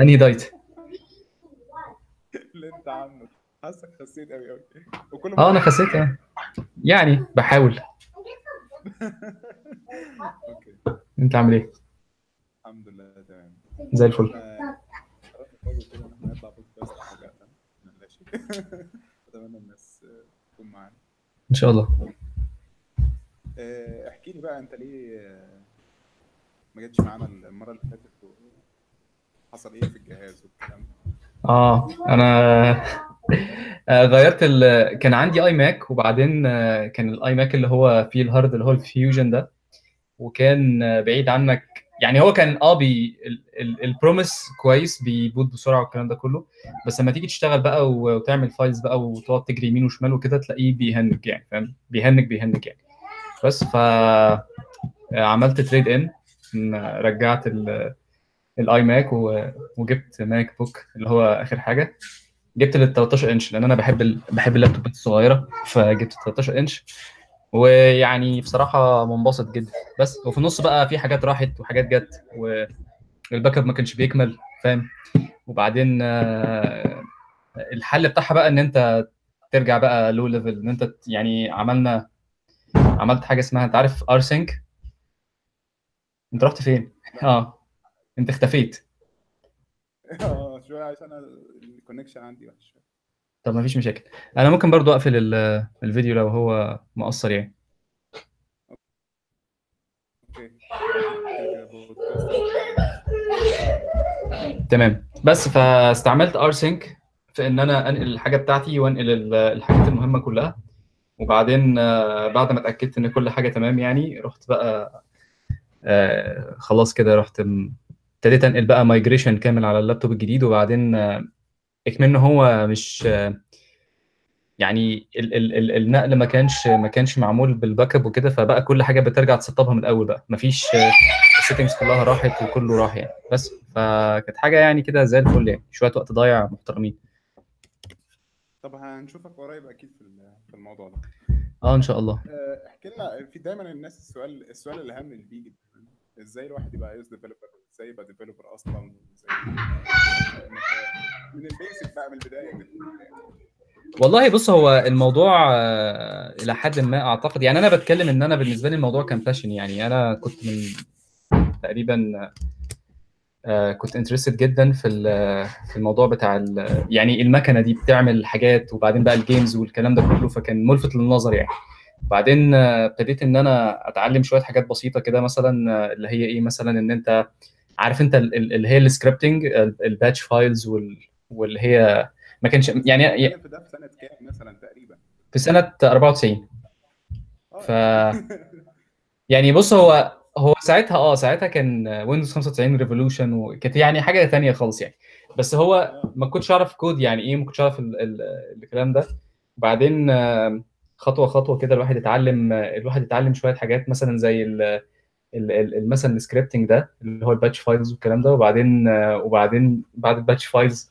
أنهي diet؟ اللي أنت عامله. حاسك خسيت قوي قوي وكل آه أنا خسيت آه. يعني بحاول. okay. أنت عامل إيه؟ الحمد لله تمام. زي الفل. أتمنى الناس تكون معانا. إن شاء الله. آه، احكي لي بقى أنت ليه ما جيتش معانا المرة اللي فاتت؟ وحصل إيه في الجهاز والكلام آه أنا غيرت ال... كان عندي iMac وبعدين آه، كان ال iMac اللي هو فيه ال hard اللي هو ال Fusion ده وكان آه، بعيد عنك. يعني هو كان آه بي ال promise كويس بي boot بسرعة والكلام ده كله. بس لما تيجي تشتغل بقى وتعمل files بقى وتقعد تجري يمين وشمال وكده تلاقيه بي hang يعني فاهم؟ بي hang بي hang يعني. بس ف آه، اضطريت إن رجعت ال- ال iMac وجبت MacBook اللي هو آخر حاجة. جبت لل 13 انش لأن أنا بحب ال... بحب اللابتوبات الصغيرة فجبت 13 انش. ويعني بصراحة منبسط جدا. بس وفي النص بقى في حاجات راحت وحاجات جت وال backup ما كانش بيكمل فاهم؟ وبعدين آه، الحل بتاعها بقى إن أنت ترجع بقى low level إن أنت يعني عملنا عملت حاجة اسمها أنت عارف rsync أنت رحت فين؟ آه. انت اختفيت. آه شوية عشان ال connection عندي وحش شوية. طب ما فيش مشاكل. أنا ممكن برضو أقفل ال- الفيديو لو هو مقصر يعني. okay. كده كده بودكاست تمام. بس فاستعملت rsync في إن أنا أنقل الحاجة بتاعتي وأنقل ال- الحاجات المهمة كلها. وبعدين آه، بعد ما اتأكدت إن كل حاجة تمام يعني رحت بقى آه، خلاص كده رحت م- ابتديت انقل بقى migration كامل على اللابتوب الجديد وبعدين آه، اكمن هو مش آه، يعني ال ال ال النقل ما كانش ما كانش معمول بال backup وكده فبقى كل حاجة بترجع تسطبها من الأول بقى. مفيش ال settings كلها راحت وكله راح يعني. بس فكانت حاجة يعني كده زي الفل يعني. شوية وقت ضايع محترمين. طب هنشوفك قريب أكيد في ال- في الموضوع ده. آه إن شاء الله. آه، احكي لنا في دايما الناس السؤال السؤال الأهم اللي بيجي إزاي الواحد يبقى iOS developer إزاي يبقى developer أصلا من ال basic بقى من البداية. كده والله بص هو الموضوع آه، إلى حد ما أعتقد يعني أنا بتكلم إن أنا بالنسبة لي الموضوع كان passion يعني أنا كنت من تقريبا آه، كنت interested جدا في ال- في الموضوع بتاع يعني المكنة دي بتعمل حاجات وبعدين بقى ال games والكلام ده كله فكان ملفت للنظر يعني. بعدين آه، ابتديت إن أنا أتعلم شوية حاجات بسيطة كده مثلا آه، اللي هي إيه مثلا إن أنت عارف انت ال- ال- اللي هي ال scripting ال batch files واللي هي ما كانش يعني في ده في سنة كام مثلا تقريبا؟ في سنة 94 آه. ف يعني بص هو هو ساعتها آه ساعتها كان Windows 95 revolution وكانت يعني حاجة تانية خالص يعني. بس هو ما كنتش أعرف كود يعني إيه ما كنتش أعرف ال- ال- الكلام ده. وبعدين آه، خطوة خطوة كده الواحد اتعلم آه، الواحد اتعلم شوية حاجات مثلا زي مثلا ال scripting ده اللي هو ال batch files والكلام ده وبعدين آه، وبعدين بعد ال batch files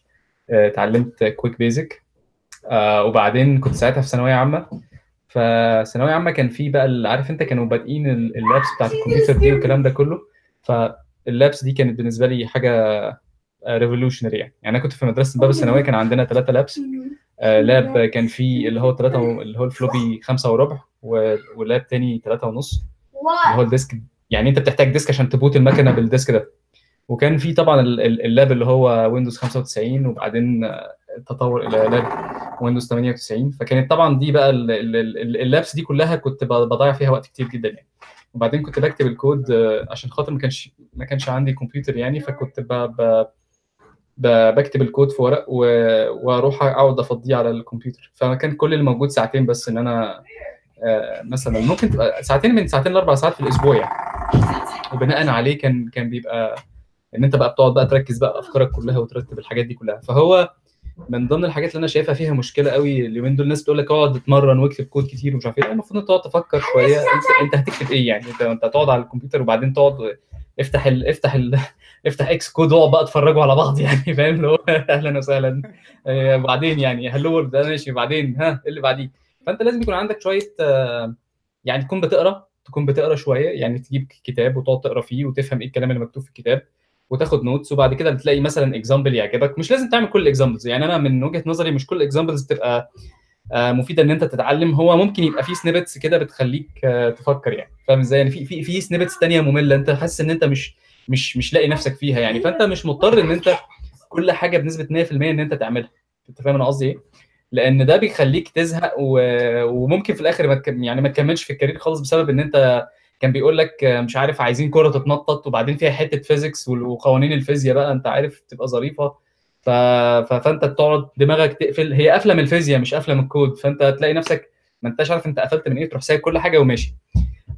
آه، اتعلمت QuickBASIC وبعدين كنت ساعتها في ثانوية عامة. فثانوية عامة كان في بقى عارف انت كانوا بادئين ال- ال labs بتاعت الكمبيوتر دي والكلام ده كله. فال labs دي كانت بالنسبة لي حاجة revolutionary يعني. يعني أنا كنت في مدرسة باب الثانوية كان عندنا ثلاثة labs. آه، lab كان فيه اللي هو ثلاثة اللي هو ال floppy خمسة وربع و lab تاني ثلاثة ونص اللي هو ال disk يعني انت بتحتاج disk عشان ت boot المكنة بال disk ده. وكان في طبعا ال- ال- ال lab اللي هو Windows 95 وبعدين تطور إلى lab Windows 98 فكانت طبعا دي بقى ال- ال- ال- ال labs دي كلها كنت بضيع فيها وقت كتير جدا يعني. وبعدين كنت بكتب الكود عشان خاطر ما كانش ما كانش عندي كمبيوتر يعني فكنت ب... بكتب الكود في ورق. وأروح أقعد أفضيه على الكمبيوتر. فكان كل اللي موجود ساعتين بس إن أنا مثلا ممكن تبقى ساعتين من ساعتين لأربع ساعات في الأسبوع يعني. وبناء عليه كان كان بيبقى إن أنت بقى بتقعد بقى تركز بقى أفكارك كلها وترتب الحاجات دي كلها. فهو من ضمن الحاجات اللي أنا شايفها فيها مشكلة قوي اليومين دول الناس بتقول لك اقعد اتمرن واكتب كود كتير ومش عارف إيه. المفروض أنت تقعد تفكر شوية. انت أنت هتكتب إيه يعني؟ انت أنت هتقعد على الكمبيوتر وبعدين تقعد افتح ال... افتح ال... افتح Xcode واقعد بقى اتفرجوا على بعض يعني فاهم؟ اللي هو أهلا وسهلا. آه، بعدين يعني hello ده ماشي. بعدين ها؟ إيه اللي بعديه؟ فأنت لازم يكون عندك شوية آه، يعني تكون بتقرأ تكون بتقرأ شوية يعني تجيب كتاب وتقعد تقرأ فيه وتفهم إيه الكلام اللي مكتوب في الكتاب وتاخد notes وبعد كده بتلاقي مثلا example يعجبك. مش لازم تعمل كل ال examples يعني أنا من وجهة نظري مش كل ال examples بتبقى آه، مفيدة إن أنت تتعلم. هو ممكن يبقى في snippets كده بتخليك آه، تفكر يعني. فاهم إزاي؟ يعني في في في snippets ثانية مملة أنت حاسس إن أنت مش مش مش لاقي نفسك فيها يعني. فأنت مش مضطر إن أنت كل حاجة بنسبة 100% إن أنت تعملها. أنت فاهم أنا قصدي إيه؟ لأن ده بيخليك تزهق. وممكن في الآخر ما. يعني ما تكملش في ال career خالص بسبب ان انت كان بيقول لك مش عارف عايزين كره تتنطط وبعدين فيها حتة physics وقوانين الفيزياء بقى انت عارف تبقى ظريفة ف... فانت تقعد دماغك تقفل هي قافلة من الفيزياء مش قافلة من الكود فانت تلاقي نفسك ما انتش عارف انت قفلت من إيه تروح سايب كل حاجة وماشي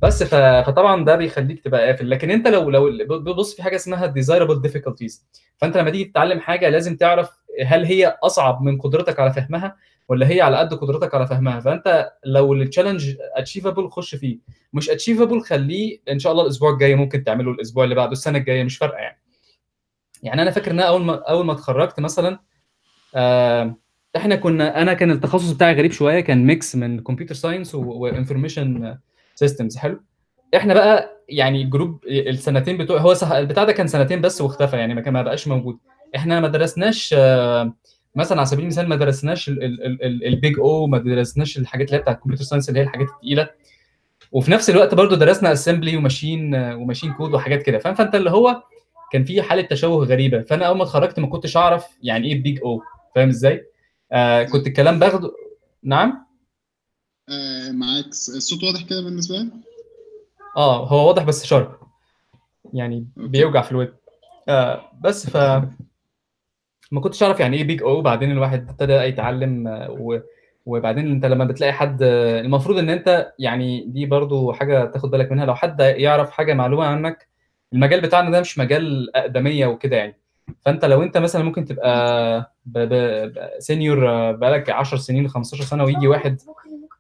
بس. فطبعا ده بيخليك تبقى قافل. لكن أنت لو لو بص في حاجة اسمها desirable difficulties. فأنت لما تيجي تتعلم حاجة لازم تعرف هل هي أصعب من قدرتك على فهمها ولا هي على قد قدرتك على فهمها. فأنت لو ال challenge achievable خش فيه. مش achievable خليه إن شاء الله الأسبوع الجاي ممكن تعمله الأسبوع اللي بعده السنة الجاية مش فارقة يعني. يعني أنا فاكر إن أول ما أول ما اتخرجت مثلا آه، إحنا كنا أنا كان التخصص بتاعي غريب شوية كان mix من computer science و information systems حلو. إحنا بقى يعني group السنتين بتوع هو البتاع ده كان سنتين بس واختفى يعني ما بقاش موجود. إحنا ما درسناش آه، مثلا على سبيل المثال ما درسناش ال Big O ما درسناش الحاجات اللي هي بتاعت ال computer science اللي هي الحاجات الثقيله وفي نفس الوقت برضو درسنا assembly و machine و machine code وحاجات كده. فاهم؟ فأنت اللي هو كان في حالة تشوه غريبة. فأنا أول ما اتخرجت ما كنتش أعرف يعني إيه Big O فاهم إزاي؟ آه كنت الكلام باخده نعم؟ آه معاك. الصوت واضح كده بالنسبة لك؟ آه هو واضح بس sharp. يعني okay. بيوجع في الودن. آه بس ف ما كنتش أعرف يعني إيه Big O بعدين الواحد ابتدى يتعلم آه، و... وبعدين أنت لما بتلاقي حد آه، المفروض إن أنت يعني دي برضو حاجة تاخد بالك منها. لو حد يعرف حاجة معلومة عنك المجال بتاعنا ده مش مجال أقدمية وكده يعني. فأنت لو أنت مثلا ممكن تبقى ب... ب... senior بقالك 10 سنين 15 سنة ويجي واحد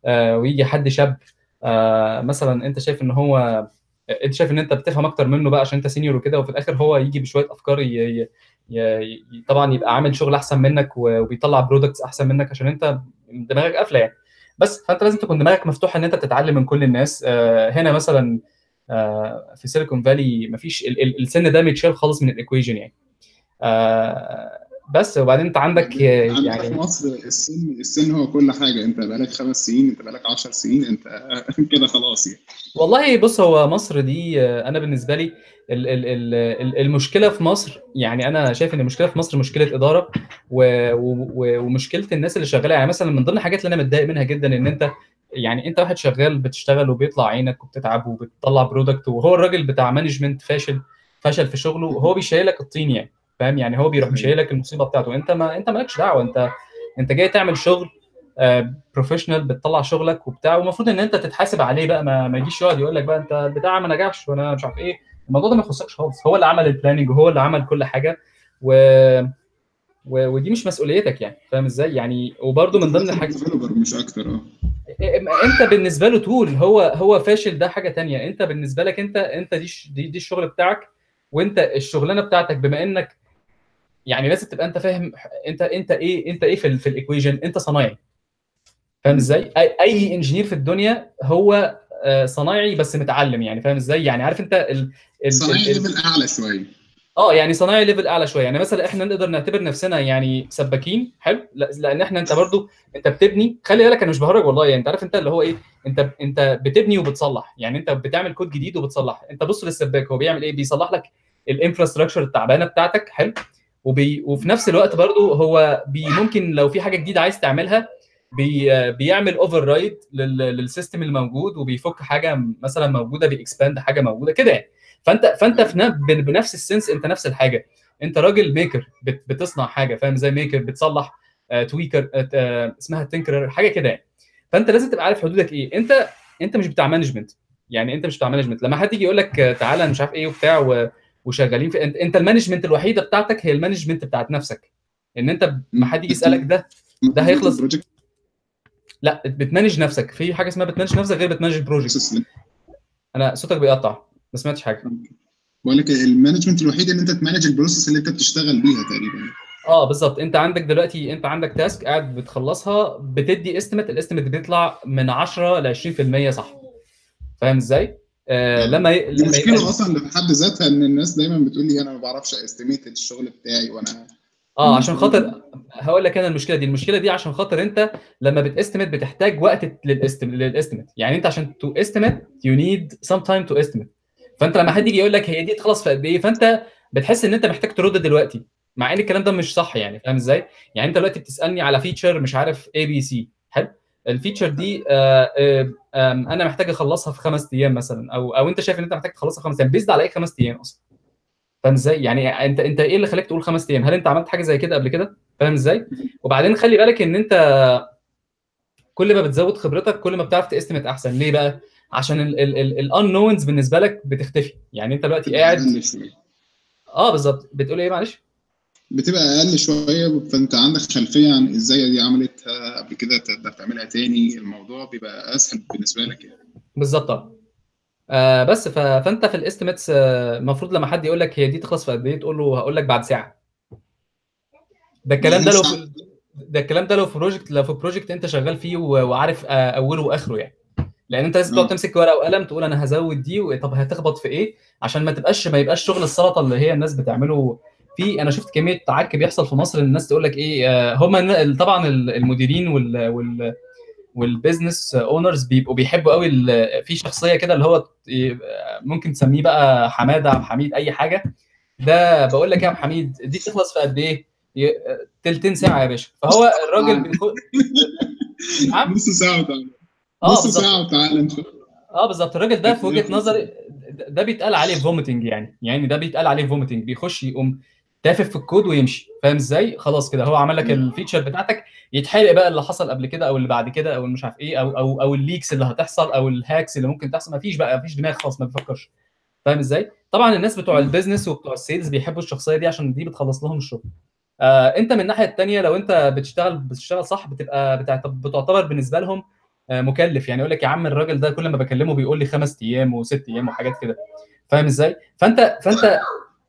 ويجي حد شاب آه، مثلا أنت شايف إن هو أنت شايف إن أنت بتفهم أكتر منه بقى عشان أنت senior وكده وفي الآخر هو يجي بشوية أفكار ي... ي... ي... طبعا يبقى عامل شغل أحسن منك وبيطلع products أحسن منك عشان أنت دماغك قافلة يعني. بس فأنت لازم تكون دماغك مفتوحة إن أنت تتعلم من كل الناس. آه، هنا مثلا آه، في سيليكون فالي مفيش ال- ال- السن ده متشال خالص من ال equation يعني. آه، بس وبعدين انت عندك آه، عندنا في يعني مصر السن السن هو كل حاجة. انت بقالك خمس سنين انت بقالك 10 سنين انت كده خلاص يعني. والله بص هو مصر دي آه، أنا بالنسبة لي ال- ال- ال- ال- المشكلة في مصر يعني أنا شايف ان المشكلة في مصر مشكلة إدارة و- و- و- ومشكلة الناس اللي شغالة. يعني مثلا من ضمن الحاجات اللي أنا متضايق منها جدا إن أنت يعني أنت واحد شغال بتشتغل وبيطلع عينك وبتتعب وبتطلع product وهو الراجل بتاع management فاشل فشل في شغله وهو بيشيلك الطين يعني. فاهم؟ يعني هو بيروح مشيلك المصيبة بتاعته. انت ما انت مالكش دعوة. انت انت جاي تعمل شغل professional بتطلع شغلك وبتاع والمفروض ان انت تتحاسب عليه بقى. ما, ما يجيش يقعد يقول لك بقى انت البتاع ما نجحش وأنا مش عارف إيه. الموضوع ده ما يخصكش خالص. هو اللي عمل ال planning وهو اللي عمل كل حاجة. و... و... ودي مش مسؤوليتك يعني. فاهم إزاي؟ يعني وبرده من ضمن الحاجات مش أكتر آه. انت بالنسبة له tool هو هو فاشل ده حاجة تانية. انت بالنسبة لك انت انت دي ش- دي, دي الشغل بتاعك وانت الشغلانة بتاعتك بما انك يعني لازم تبقى انت فاهم انت انت إيه انت إيه في في ال equation انت صنايعي. فاهم إزاي؟ اي, engineer في الدنيا هو آه، صنايعي بس متعلم يعني فاهم إزاي؟ يعني عارف انت ال ال ال- level أعلى شوية. آه يعني صنايعي level أعلى شوية. يعني مثلا إحنا نقدر نعتبر نفسنا يعني سباكين حلو؟ لا- لأن إحنا أنت برضو أنت بتبني خلي بالك أنا مش بهرج والله يعني أنت عارف أنت اللي هو إيه؟ أنت أنت بتبني وبتصلح. يعني أنت بتعمل كود جديد وبتصلح. أنت بص للسباك هو بيعمل إيه؟ بيصلح لك ال infrastructure التعبانة بتاعتك حلو؟ وبي وفي نفس الوقت برضو هو بي ممكن لو في حاجة جديدة عايز تعملها بي بيعمل override لل system الموجود وبيفك حاجة مثلا موجودة بي expand حاجة موجودة كده يعني. فأنت فأنت في بنفس ال sense أنت نفس الحاجة. أنت راجل maker بت بتصنع حاجة فاهم؟ زي maker بتصلح آه tweaker آه آه اسمها tinkerer حاجة كده يعني. فأنت لازم تبقى عارف حدودك إيه. أنت أنت مش بتاع management يعني أنت مش بتاع management لما حد يجي يقول لك آه، تعالى مش عارف إيه وبتاع و- وشغالين في انت, انت ال management الوحيدة بتاعتك هي ال management بتاعت نفسك. ان انت ما حد يجي يسألك ده ده هيخلص- ال project لا بت manage نفسك. في حاجة اسمها بت manage نفسك غير بت manage project أنا صوتك بيقطع. ما سمعتش حاجة. بقول لك ال management الوحيد ان انت ت manage ال process اللي انت بتشتغل بيها تقريبا. آه بالظبط. انت عندك دلوقتي انت عندك task قاعد بتخلصها بتدي estimate ال estimate بيطلع من 10 ل 20% صح. فاهم إزاي؟ آه لما ي- لما مشكلة يبقى أصلا في حد ذاتها إن الناس دايما بتقول لي أنا ما بعرفش estimate الشغل بتاعي وأنا آه عشان خاطر هقول لك أنا المشكلة دي. المشكلة دي عشان خاطر أنت لما بت estimate بتحتاج وقت لل estim- لل estimate يعني أنت عشان to estimate you need some time to estimate فأنت لما حد يجي يقول لك هي دي تخلص في قد إيه فأنت بتحس إن أنت محتاج ترد دلوقتي. مع إن الكلام ده مش صح يعني فاهم إزاي؟ يعني أنت دلوقتي بتسألني على feature مش عارف ABC حلو؟ ال feature دي آه آه أنا محتاج أخلصها في خمس أيام مثلا أو أو أنت شايف إن أنت محتاج تخلصها في خمس أيام based على إيه خمس أيام أصلا؟ فاهم إزاي؟ يعني أنت أنت إيه اللي خلاك تقول خمس أيام؟ هل أنت عملت حاجة زي كده قبل كده؟ فاهم إزاي؟ وبعدين خلي بالك إن أنت كل ما بتزود خبرتك كل ما بتعرف ت estimate أحسن. ليه بقى؟ عشان ال unknowns بالنسبة لك بتختفي. يعني أنت دلوقتي قاعد آه بالظبط. بتقول إيه؟ معلش. بتبقى أقل شوية فأنت عندك خلفية عن إزاي دي عملتها قبل كده تقدر تعملها تاني؟ الموضوع بيبقى أسهل بالنسبة لك يعني. بالظبط. آه بس. فأنت في ال estimates المفروض لما حد يقول لك هي دي تخلص في قد إيه تقول له هقول لك بعد ساعة. ده الكلام ده لو في ده الكلام ده لو في project لو في project أنت شغال فيه وعارف آه، أوله وآخره يعني. لأن أنت لازم تقعد آه. تمسك ورقة وقلم تقول أنا هزود دي طب هتخبط في إيه؟ عشان ما تبقاش ما يبقاش شغل السلطة اللي هي الناس بتعمله في أنا شفت كمية عك بيحصل في مصر الناس تقول لك إيه آه، هم طبعا ال- المديرين وال وال وال business owners بيبقوا بيحبوا قوي في شخصية كده اللي هو ممكن تسميه بقى حمادة عبد الحميد أي حاجة. ده بقول لك يا عبد الحميد دي تخلص في قد إيه؟ تلتين ساعة يا باشا. فهو الراجل بيخ... نعم؟ نص ساعة وتعالى. آه نص ساعة وتعالى. ان شاء الله آه بالظبط. الراجل ده في وجهة نظري ده- ده بيتقال عليه vomiting يعني. يعني ده بيتقال عليه vomiting بيخش يقوم تافف في الكود ويمشي. فاهم إزاي؟ خلاص كده هو عمل لك ال feature بتاعتك يتحرق بقى اللي حصل قبل كده أو اللي بعد كده أو مش عارف إيه أو أو أو ال leaks اللي هتحصل أو ال hacks اللي ممكن تحصل. مفيش بقى مفيش دماغ خالص ما بيفكرش. فاهم إزاي؟ طبعا الناس بتوع ال business وبتوع ال sales بيحبوا الشخصية دي عشان دي بتخلص لهم الشغل. آه أنت من الناحية الثانية لو أنت بتشتغل بتشتغل صح بتبقى بتعت- بتعتبر بالنسبة لهم آه، مكلف. يعني يقول لك يا عم الراجل ده كل ما بكلمه بيقول لي خمس أيام وست أيام وحاجات كده. فاهم إزاي؟ فأنت فأنت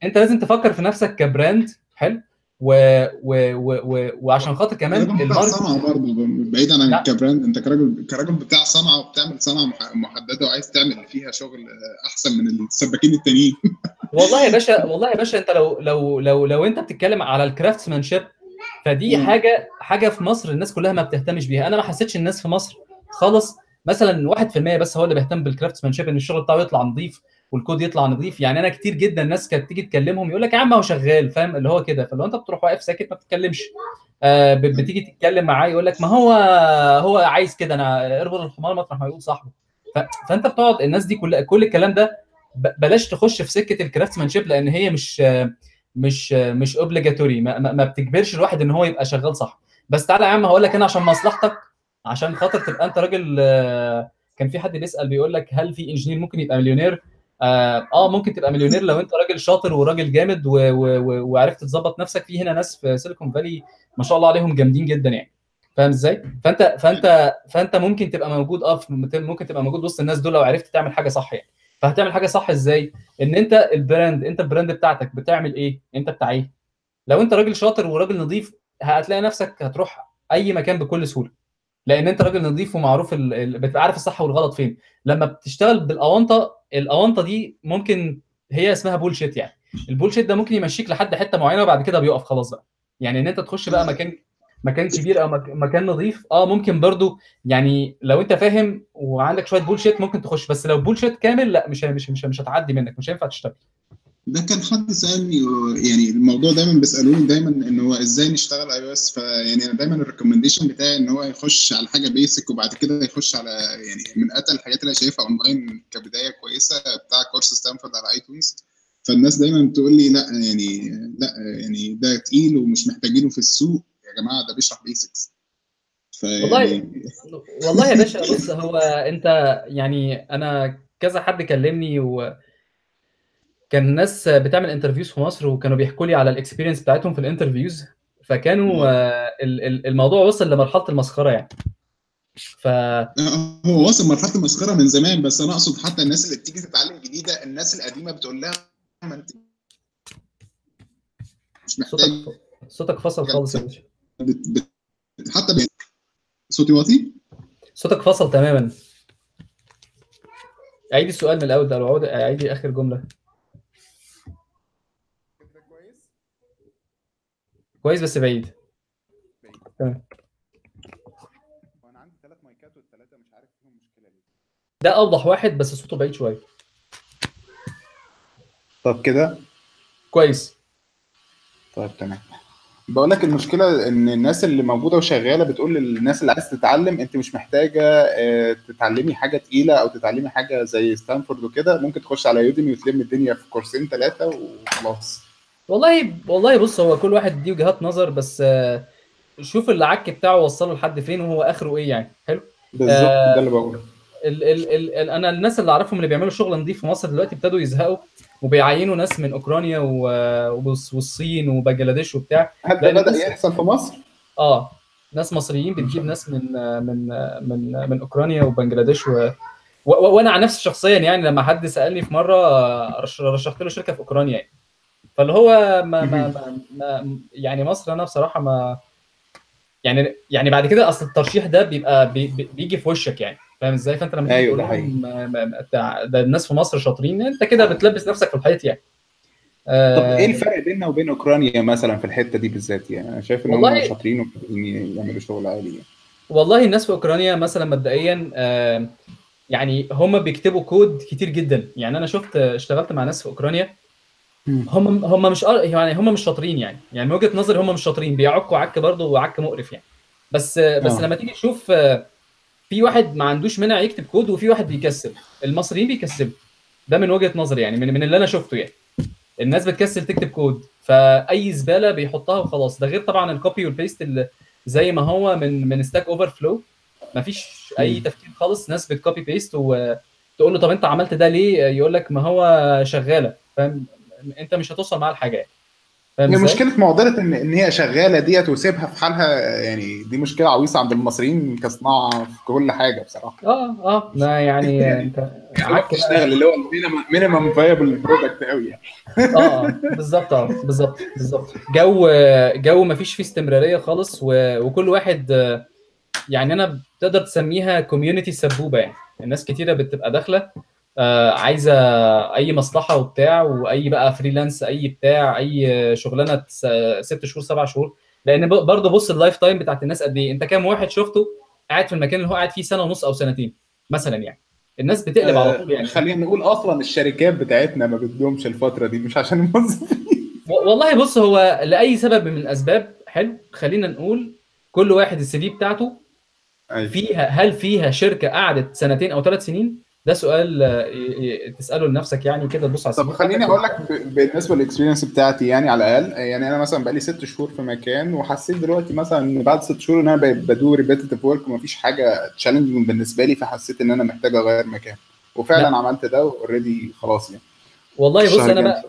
انت لازم تفكر في نفسك ك brand حلو و و و و وعشان خاطر كمان بتاع ال market صنعه برضه بعيدا عن. ك brand انت كراجل كراجل بتاع صنعه وبتعمل صنعه مح- محددة وعايز تعمل فيها شغل آه، أحسن من السباكين التانيين والله يا باشا والله يا باشا انت لو لو لو لو انت بتتكلم على الكرافتسمانشيب فدي مم. حاجة حاجة في مصر الناس كلها ما بتهتمش بيها أنا ما حسيتش الناس في مصر خالص مثلا 1% بس هو اللي بيهتم بالكرافتسمانشيب إن الشغل بتاعه يطلع نظيف والكود يطلع نظيف يعني أنا كتير جدا ناس كانت تيجي تكلمهم يقول لك يا عم هو شغال فاهم؟ اللي هو كده. فلو أنت بتروح واقف ساكت ما بتتكلمش. آه بتيجي تتكلم معاه يقول لك ما هو هو عايز كده أنا اربط الحمار مطرح ما يقول صاحبه. فأنت بتقعد الناس دي كل كل الكلام ده بلاش تخش في سكة ال craftsmanship لأن هي مش مش مش obligatory ما, ما ما بتجبرش الواحد إن هو يبقى شغال صح. بس تعالى يا عم هقول لك أنا عشان مصلحتك عشان خاطر تبقى أنت راجل آه، كان في حد بيسأل بيقول لك هل في engineer ممكن يبقى مليونير؟ آه آه، ممكن تبقى مليونير لو أنت راجل شاطر وراجل جامد و- و- وعرفت تظبط نفسك في هنا ناس في سيليكون فالي ما شاء الله عليهم جامدين جدا يعني فاهم إزاي؟ فأنت فأنت فأنت ممكن تبقى موجود آه ممكن تبقى موجود وسط الناس دول لو عرفت تعمل حاجة صح يعني فهتعمل حاجة صح إزاي؟ إن أنت ال brand أنت ال brand بتاعتك بتعمل إيه؟ أنت بتاع إيه؟ لو أنت راجل شاطر وراجل نظيف هتلاقي نفسك هتروح أي مكان بكل سهولة لأن انت راجل نظيف ومعروف ال... بتبقى عارف الصح والغلط فين. لما بتشتغل بالأونطة الأونطة دي ممكن هي اسمها bullshit يعني. ال bullshit ده ممكن يمشيك لحد حتة معينة وبعد كده بيقف خلاص بقى. يعني ان انت تخش بقى مكان مكان كبير أو مك... مكان نظيف آه ممكن برضو يعني لو انت فاهم وعندك شوية bullshit ممكن تخش. بس لو bullshit كامل لا مش مش مش, مش هتعدي منك مش هينفع تشتغل. ده كان حد سالني يعني الموضوع دايما بيسألوني دايما إن هو إزاي نشتغل iOS فيعني أنا دايما ال recommendation بتاعي إن هو يخش على حاجة basic وبعد كده يخش على يعني من اتقل الحاجات اللي أنا شايفها اونلاين كبداية كويسة بتاع course ستانفورد على iTunes فالناس دايما بتقول لي لأ يعني لأ يعني ده تقيل ومش محتاجينه في السوق. يا جماعة ده بيشرح basics والله والله يا باشا بص هو أنت يعني أنا كذا حد كلمني و كان ناس بتعمل interviews في مصر وكانوا بيحكوا لي على ال experience بتاعتهم في ال interviews فكانوا آه، ال- ال- الموضوع وصل لمرحلة المسخرة يعني. ف هو وصل مرحله المسخرة من زمان بس أنا أقصد حتى الناس اللي بتيجي تتعلم جديدة الناس القديمة بتقول لها ما أنت مش محتاج. صوتك صوتك فصل خالص يا باشا. بت... بت... حتى بي... صوتي واطي؟ صوتك فصل تماما. عيد السؤال من الأول ده لو عيدي آخر جملة كده كويس كويس بس بعيد. بعيد. تمام. هو أنا عندي ثلاث مايكات والثلاثه مش عارف فيهم مشكلة ليه. ده أوضح واحد بس صوته بعيد شوية. طب كده؟ كويس. طيب تمام. بقول لك المشكلة إن الناس اللي موجودة وشغالة بتقول للناس اللي عايز تتعلم أنت مش محتاجة آه، تتعلمي حاجة تقيلة أو تتعلمي حاجة زي ستانفورد وكده. ممكن تخش على يوديمي وتلم الدنيا في كورسين ثلاثة وخلاص. والله والله بص هو كل واحد دي وجهات نظر بس آه، شوف العك بتاعه وصله لحد فين وهو آخره إيه يعني. حلو؟ بالظبط آه، ده اللي بقوله. ال ال ال ال أنا الناس اللي أعرفهم اللي بيعملوا شغل نظيف في مصر دلوقتي ابتدوا يزهقوا وبيعينوا ناس من و- وبص- والصين وبنجلاديش وبتاع. هل ده بدأ الناس- يحصل في مصر؟ آه ناس مصريين بتجيب ناس من من من من أوكرانيا وبنجلاديش و... و... وأنا عن نفسي شخصيا يعني لما حد سألني في مرة آه، رش- رشحت له شركة في أوكرانيا يعني. فاللي هو ما, ما, ما, ما يعني مصر أنا بصراحة ما يعني يعني بعد كده أصل الترشيح ده بيبقى بي بي- بيجي في وشك يعني. فاهم إزاي؟ فأنت لما أيوة، تقول ده بتاع- ده الناس في مصر شاطرين أنت كده بتلبس نفسك في الحيط يعني. طب آه، إيه الفرق بيننا وبين أوكرانيا مثلا في الحتة دي بالذات يعني؟ أنا شايف إن هم شاطرين وقادرين يعملوا شغل عالي يعني. والله الناس في أوكرانيا مثلا مبدئيا آه، يعني هم بيكتبوا كود كتير جدا. يعني أنا شفت اشتغلت مع ناس في أوكرانيا هم هم مش يعني هم مش شاطرين يعني. يعني من وجهة نظري هم مش شاطرين. بيعكوا عك برضه وعك مقرف يعني. بس بس آه. لما تيجي تشوف آه، في واحد ما عندوش مانع يكتب كود وفي واحد بيكسل المصريين بيكسبوا. ده من وجهة نظري يعني من, من اللي أنا شفته يعني. الناس بتكسل تكتب كود. فأي زبالة بيحطها وخلاص. ده غير طبعا ال copy وال paste اللي زي ما هو من من Stack Overflow مفيش أي مم. تفكير خالص. ناس بت copy paste وتقول له طب أنت عملت ده ليه؟ يقول لك ما هو شغالة. فاهم؟ انت مش هتوصل معاه لحاجة يعني فاهم هي؟ مشكلة معضلة ان إن هي شغالة ديت وسيبها في حالها يعني دي مشكلة عويصة عند المصريين كصناعه في كل حاجة بصراحة آه آه ما يعني انت بقى. تشتغل اللي هو minimum viable product قوي يعني آه آه، بالظبط آه بالظبط بالظبط جو جو ما فيش فيه استمرارية خالص و... وكل واحد يعني أنا تقدر تسميها community سبوبة يعني الناس كتيرة بتبقى داخلة عايزة أي مصلحة وبتاع وأي بقى freelance أي بتاع أي شغلانة ست شهور سبع شهور. لأن برضه بص ال lifetime بتاعت الناس قد إيه. أنت كام واحد شفته قاعد في المكان اللي هو قاعد فيه سنة ونص أو سنتين مثلا يعني. الناس بتقلب على طول يعني. خلينا نقول أصلا الشركات بتاعتنا ما بتدومش الفترة دي مش عشان الموظفين. والله بص هو لأي سبب من الأسباب حلو خلينا نقول كل واحد ال CV بتاعته أيوة. فيها هل فيها شركة قعدت سنتين أو ثلاث سنين؟ ده سؤال آه، تسأله لنفسك يعني كده تبص على طب خليني. أقول لك بالنسبة لل experience بتاعتي يعني على الأقل يعني أنا مثلا بقالي ست شهور في مكان وحسيت دلوقتي مثلا إن بعد ست شهور إن أنا بقيت ب do repetitive work ومفيش حاجة challenging بالنسبة لي فحسيت إن أنا محتاج أغير مكان وفعلا لا. عملت ده و already خلاص يعني والله بص أنا بقى.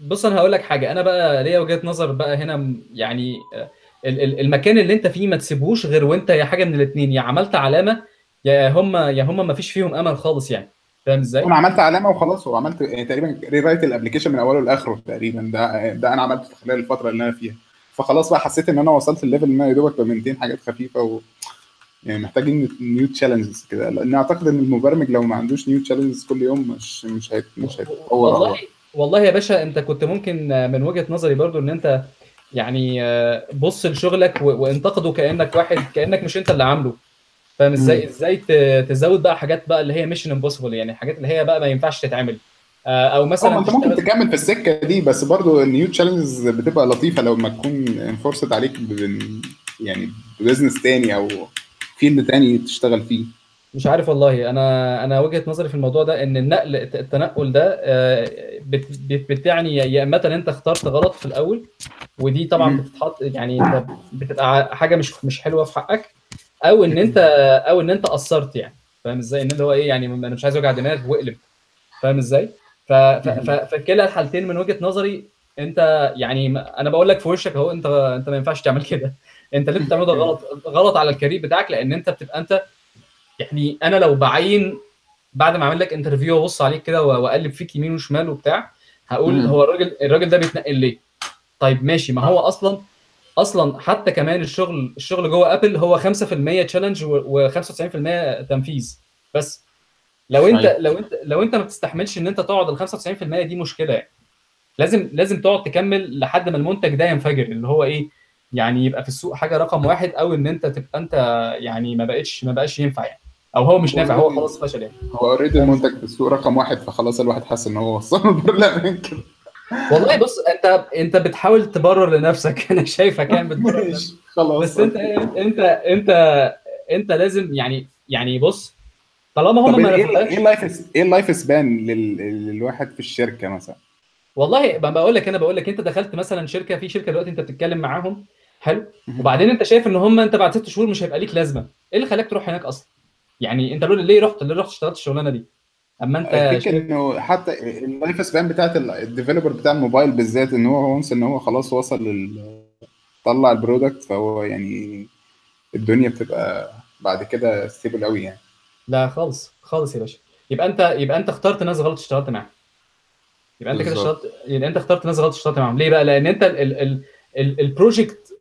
بص أنا هقول لك حاجة أنا بقى ليا وجهة نظر بقى هنا يعني آه، ال- ال- المكان اللي أنت فيه ما تسيبوش غير وأنت يا حاجة من الاثنين يا عملت علامة يا هم يا هم ما فيش فيهم أمل خالص يعني. فاهم إزاي؟ أنا عملت علامه وخلاص وعملت يعني تقريبا rewrite ال application من أوله لآخره تقريبا. ده ده أنا عملته خلال الفترة اللي أنا فيها. فخلاص بقى حسيت إن أنا وصلت ال level إن أنا يا دوبك ب maintain حاجات خفيفة و يعني محتاجين new challenges كده. لأن أعتقد إن المبرمج لو ما عندوش new challenges كل يوم مش مش هيت مش هيتطور والله والله يا باشا أنت كنت ممكن آه، من وجهة نظري برضو إن أنت يعني آه، بص لشغلك وانتقده كأنك واحد كأنك مش أنت اللي عامله. فاهم إزاي؟ إزاي تزود بقى حاجات بقى اللي هي mission impossible يعني حاجات اللي هي بقى ما ينفعش تتعمل. آه، أو مثلا أنت ممكن تكمل في السكة دي بس برضو ال new challenges بتبقى لطيفة لو ما تكون enforced عليك يعني business تاني أو field تاني تشتغل فيه. مش عارف والله. أنا أنا وجهة نظري في الموضوع ده إن النقل التنقل ده آه، بت- بت- بتعني يا- إما أنت اخترت غلط في الأول ودي طبعا. بتتحط يعني أنت بتبقى حاجة مش مش حلوة في حقك أو إن انت أو إن أنت قصرت يعني. فاهم إزاي؟ إن اللي هو إيه يعني أنا مش عايز اوجع دماغ وأقلب. فاهم إزاي؟ فكلا الحالتين من وجهة نظري أنت يعني أنا بقول لك في وشك أهو انت أنت ما ينفعش تعمل كده. أنت اللي انت بتعمله ده غلط غلط على الكارير بتاعك لأن أنت بتبقى أنت يعني أنا لو بعين بعد ما أعمل لك interview وأبص عليك كده وأقلب فيك يمين وشمال وبتاع هقول. هو الراجل الراجل ده بيتنقل ليه؟ طيب ماشي ما هو أصلا أصلا حتى كمان الشغل الشغل جوه Apple هو 5% challenge و95% تنفيذ. بس لو أنت أيوة. لو أنت لو أنت ما بتستحملش إن أنت تقعد ال 95% دي مشكلة. يعني لازم لازم تقعد تكمل لحد ما المنتج ده ينفجر. اللي هو إيه؟ يعني يبقى في السوق حاجة رقم واحد أو إن أنت تبقى أنت يعني ما بقتش ما بقاش ينفع يعني. أو هو مش نافع هو خلاص فشل يعني. هو already المنتج في السوق رقم واحد فخلاص الواحد حاسس إن هو وصل البرلمان كده. والله بص انت انت بتحاول تبرر لنفسك. أنا شايفك يعني بتبرر خلاص. بس انت انت انت انت لازم يعني يعني بص طالما هم ما إيه إيه اللايف إيه ال life span لل- للواحد في الشركة مثلا؟ والله ما بقول لك أنا بقول لك أنت دخلت مثلا شركة في شركة دلوقتي أنت بتتكلم معاهم حلو. وبعدين أنت شايف إن هم أنت بعد ست شهور مش هيبقى ليك لازمة. إيه اللي خلاك تروح هناك أصلا؟ يعني أنت ليه رحت ليه رحت اشتغلت الشغلانة دي؟ أما أنت الفكرة إنه حتى ال life span بتاعت ال developer بتاع الموبايل بالذات إن هو once إن هو خلاص وصل لل طلع ال product فهو يعني الدنيا بتبقى بعد كده stable قوي يعني. لا خالص خالص يا باشا. يبقى انت يبقى أنت اخترت ناس غلط اشتغلت معاهم. يبقى أنت كده. اشتغلت يبقى أنت اخترت ناس غلط اشتغلت معاهم. ليه بقى؟ لأن أنت ال ال ال ال ال project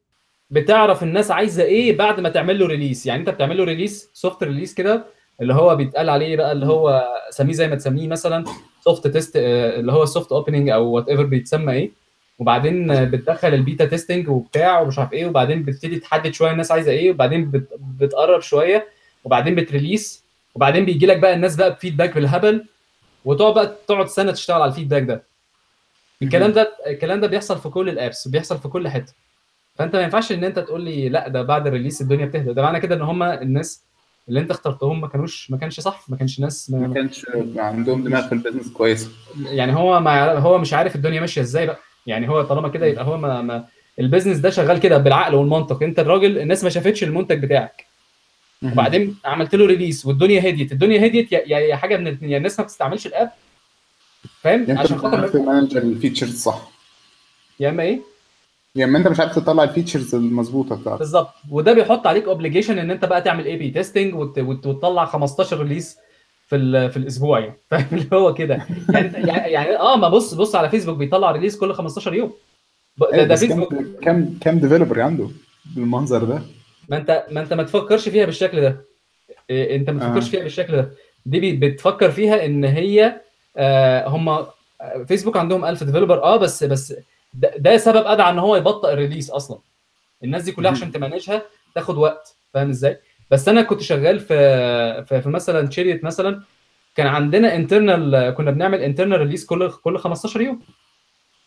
بتعرف الناس عايزة إيه بعد ما تعمل له release يعني أنت بتعمل له release soft release كده اللي هو بيتقال عليه بقى اللي هو سميه زي ما تسميه مثلا soft test اللي هو ال soft opening أو whatever بيتسمى إيه. وبعدين آه، بتدخل ال beta testing وبتاع ومش عارف إيه وبعدين بتبتدي تحدد شوية الناس عايزة إيه وبعدين بت بتقرب شوية وبعدين بت release وبعدين بيجي لك بقى الناس بقى ب feedback بالهبل وتقعد بقى تقعد سنة تشتغل على ال feedback ده. الكلام ده الكلام ده بيحصل في كل ال apps بيحصل في كل حتة. فأنت ما ينفعش إن أنت تقول لي لأ ده بعد ال release الدنيا بتهدى. ده معنى كده إن هم الناس اللي انت اخترتهم ما كانوش ما كانش صح ما كانش ناس ما ما كانش عندهم دماغ في ال business كويس. يعني هو ما هو مش عارف الدنيا ماشية إزاي بقى. يعني هو طالما كده يبقى هو ما, ما ال business ده شغال كده بالعقل والمنطق. انت الراجل الناس ما شافتش المنتج بتاعك. وبعدين عملت له release والدنيا هديت. الدنيا هديت يا يا حاجة من الاثنين يا الناس ما بتستعملش ال app. فاهم؟ انت عشان خاطر t manage ال features صح. يا إما إيه؟ يا اما انت مش عارف تطلع ال features المظبوطة بتاعتك. بالظبط. وده بيحط عليك obligation إن أنت بقى تعمل A/B testing وتطلع 15 release في في الأسبوع يعني. فاهم اللي هو كده. يعني يعني يعني آه ما بص بص على فيسبوك بيطلع release كل 15 يوم. ده, أيوة، ده فيسبوك كام كام developer عنده بالمنظر ده؟ ما أنت ما أنت ما تفكرش فيها بالشكل ده. إيه، أنت ما تفكرش آه. فيها بالشكل ده. دي بتفكر فيها إن هي آه هم فيسبوك عندهم 1000 developer آه بس بس ده, ده سبب أدعى إن هو يبطئ ال release أصلا الناس دي كلها. عشان ت manage ها تاخد وقت فاهم إزاي بس أنا كنت شغال في في, في مثلا شريت مثلا كان عندنا internal كنا بنعمل internal release كل كل 15 يوم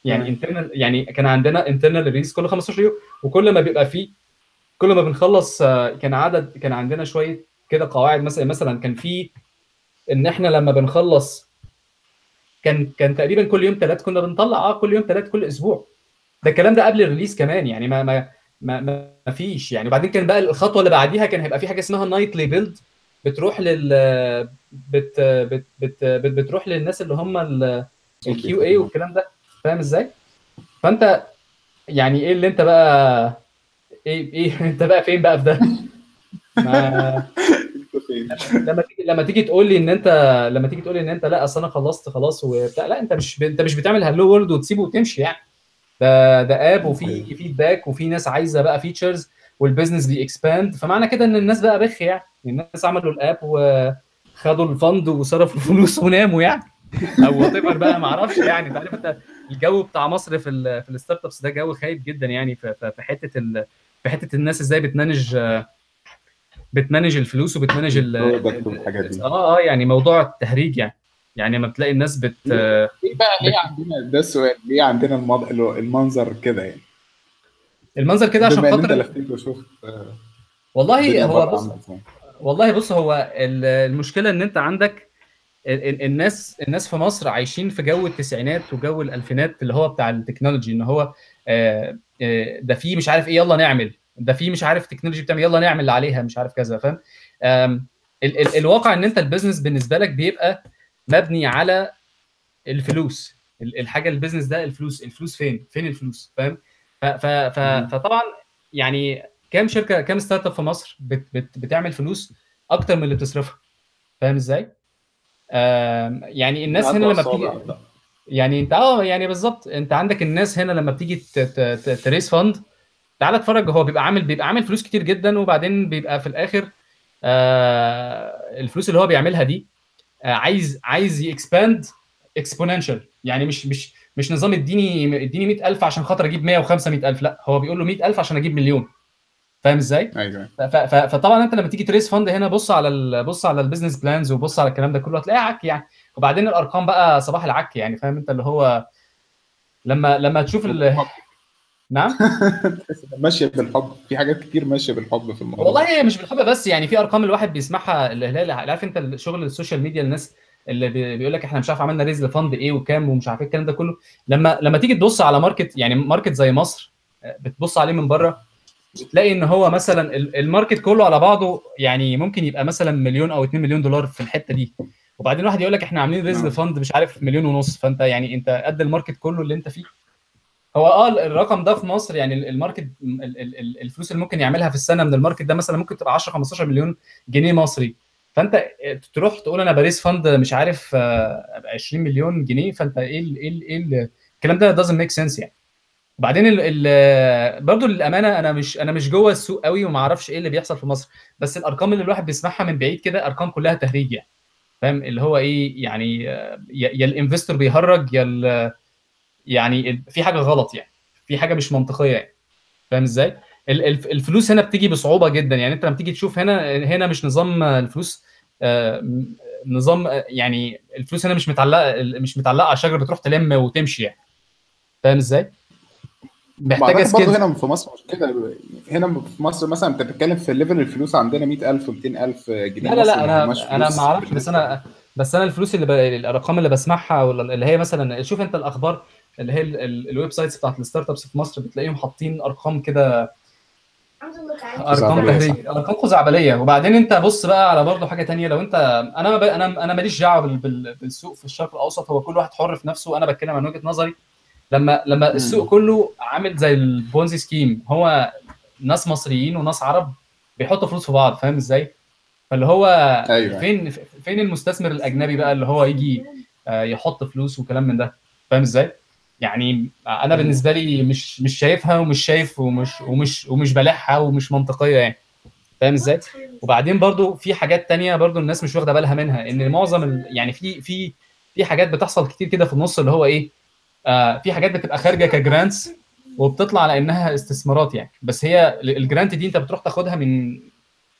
يعني. internal يعني كان عندنا internal release كل 15 يوم وكل ما بيبقى فيه كل ما بنخلص كان عدد كان عندنا شوية كده قواعد مثلا مثلا كان في إن إحنا لما بنخلص كان كان تقريبا كل يوم ثلاث كنا بنطلع آه كل يوم ثلاث كل أسبوع. ده الكلام ده قبل الريليس كمان يعني ما ما ما, ما ما فيش. يعني وبعدين كان بقى الخطوة اللي بعديها كان هيبقى في حاجة اسمها نايتلي بيلد بتروح لل بت بت بت بت بتروح للناس اللي هم ال QA والكلام ده. فاهم إزاي؟ فأنت يعني إيه اللي أنت بقى إيه إيه أنت بقى فين بقى في ده؟ ما لما تيجي لما تيجي تقول لي إن انت لما تيجي تقول لي إن أنت لأ أصل أنا خلصت خلاص وبتاع لأ أنت مش ب... أنت مش بتعمل hello world وتسيبه وتمشي يعني. ده ده app وفي feedback وفي ناس عايزة بقى features وال business بي expand فمعنى كده إن الناس بقى بخ يعني. الناس عملوا ال app وخدوا ال fund وصرفوا الفلوس وناموا يعني. أو what بقى ما أعرفش يعني. أنت عارف أنت الجو بتاع مصر في ال في ال startups ده جو خايب جدا يعني. في, في في حتة ال في حتة الناس إزاي بت manage بت manage الفلوس وبت manage ال آه آه يعني موضوع التهريج يعني. يعني لما بتلاقي الناس بت ليه بقى ليه عندنا ده السؤال ليه عندنا المض... المنظر كده يعني؟ المنظر كده عشان انت خاطر لفيت وشفت آه، والله هو بص إزاي. والله بص هو ال- المشكلة إن أنت عندك ال- ال- الناس الناس في مصر عايشين في جو التسعينات وجو الألفينات اللي هو بتاع ال technology إن هو آه، آه، ده في مش عارف إيه يلا نعمل. ده في مش عارف technology بتعمل يلا نعمل اللي عليها مش عارف كذا فاهم؟ ال- ال- الواقع إن أنت ال business بالنسبة لك بيبقى مبني على الفلوس. ال- الحاجة ال business ده الفلوس الفلوس فين؟ فين الفلوس؟ فاهم؟ ف- ف- ف- مم. فطبعا يعني كام شركة كام startup في مصر بت بت بتعمل فلوس أكتر من اللي بتصرفها؟ فاهم إزاي؟ يعني الناس هنا لما بتيجي يعني أنت آه يعني بالظبط أنت عندك الناس هنا لما بتيجي ت raise fund تعالى اتفرج. هو بيبقى عامل بيبقى عامل فلوس كتير جدا وبعدين بيبقى في الآخر آه الفلوس اللي هو بيعملها دي آه، عايز عايز ي expand exponential يعني مش مش مش نظام اديني اديني 100000 عشان خاطر أجيب 105 100000 لا هو بيقول له 100000 عشان أجيب مليون. فاهم إزاي؟ أيوه ف- فطبعا أنت لما تيجي ت raise fund هنا بص على بص على ال business plans وبص على الكلام ده كله هتلاقيها عك يعني. وبعدين الأرقام بقى صباح العك يعني فاهم أنت اللي هو لما لما تشوف ال... نعم؟ ماشية بالحب. في حاجات كتير ماشية بالحب في الموضوع. والله هي مش بالحب بس يعني في أرقام الواحد بيسمعها هي عارف أنت الشغل ال social media الناس اللي بي- بيقول لك إحنا مش عارف عملنا raise ل fund إيه وكام ومش عارف إيه الكلام ده كله. لما لما تيجي تبص على market يعني market زي مصر آه، بتبص عليه من بره تلاقي إن هو مثلا ال- ال market كله على بعضه يعني ممكن يبقى مثلا مليون أو 2 مليون دولار في الحتة دي. وبعدين واحد يقول لك إحنا عاملين raise نعم. ل fund مش عارف مليون ونص. فأنت يعني أنت قد ال market كله اللي أنت فيه. هو آه الرقم ده في مصر يعني ال- ال market ال- ال- ال- الفلوس اللي ممكن يعملها في السنة من ال market ده مثلا ممكن تبقى 10 15 مليون جنيه مصري. فأنت تروح تقول أنا ب raise fund مش عارف آه، 20 مليون جنيه فأنت إيه ال إيه ال إيه ال الكلام ده doesn't make sense يعني. وبعدين برضه للأمانة أنا مش أنا مش جوه السوق قوي وما أعرفش إيه اللي بيحصل في مصر. بس الأرقام اللي الواحد بيسمعها من بعيد كده أرقام كلها تهريج يعني. فاهم؟ اللي هو إيه يعني آه، يا الإنفستور بيهرج يا يعني في حاجة غلط يعني. في حاجة مش منطقية يعني. فاهم إزاي؟ ال- الف- الفلوس هنا بتيجي بصعوبة جدا يعني. أنت لما تيجي تشوف هنا هنا مش نظام الفلوس آه، نظام آه، يعني الفلوس هنا مش متعلقة مش متعلقة على شجرة بتروح تلم وتمشي يعني. فاهم إزاي؟ محتاجة skills. هنا في مصر مش كده. هنا في مصر مثلا أنت بتتكلم في level الفلوس عندنا 100000 و200000 جنيه لا لا لا مصري، أنا أنا ما أعرفش بس أنا بس أنا الفلوس اللي ب... الأرقام اللي بسمعها ولا اللي هي مثلا شوف أنت الأخبار. اللي هي ال- ال- ال websites بتاعت ال startups في مصر بتلاقيهم حاطين أرقام كده أرقام تهريج أرقام خزعبلية. وبعدين أنت بص بقى على برضه حاجة تانية. لو انت أنا ما ب... أنا أنا ماليش دعوة بال... بال... بالسوق في الشرق الأوسط. هو كل واحد حر في نفسه. أنا بتكلم عن وجهة نظري. لما لما السوق كله عامل زي البونزي سكيم. هو ناس مصريين وناس عرب بيحطوا فلوس في بعض. فاهم إزاي؟ فاللي هو أيوه. فين فين المستثمر الأجنبي بقى اللي هو يجي آه، يحط فلوس وكلام من ده؟ فاهم إزاي؟ يعني أنا. بالنسبة لي مش مش شايفها ومش شايف ومش ومش ومش بلعها ومش منطقية يعني فاهم إزاي؟ وبعدين برضو في حاجات تانية برضو الناس مش واخدة بالها منها إن معظم. يعني في في في حاجات بتحصل كتير كده في النص اللي هو إيه آه في حاجات بتبقى خارجة ك grants وبتطلع على انها استثمارات يعني بس هي ال grant دي أنت بتروح تاخدها من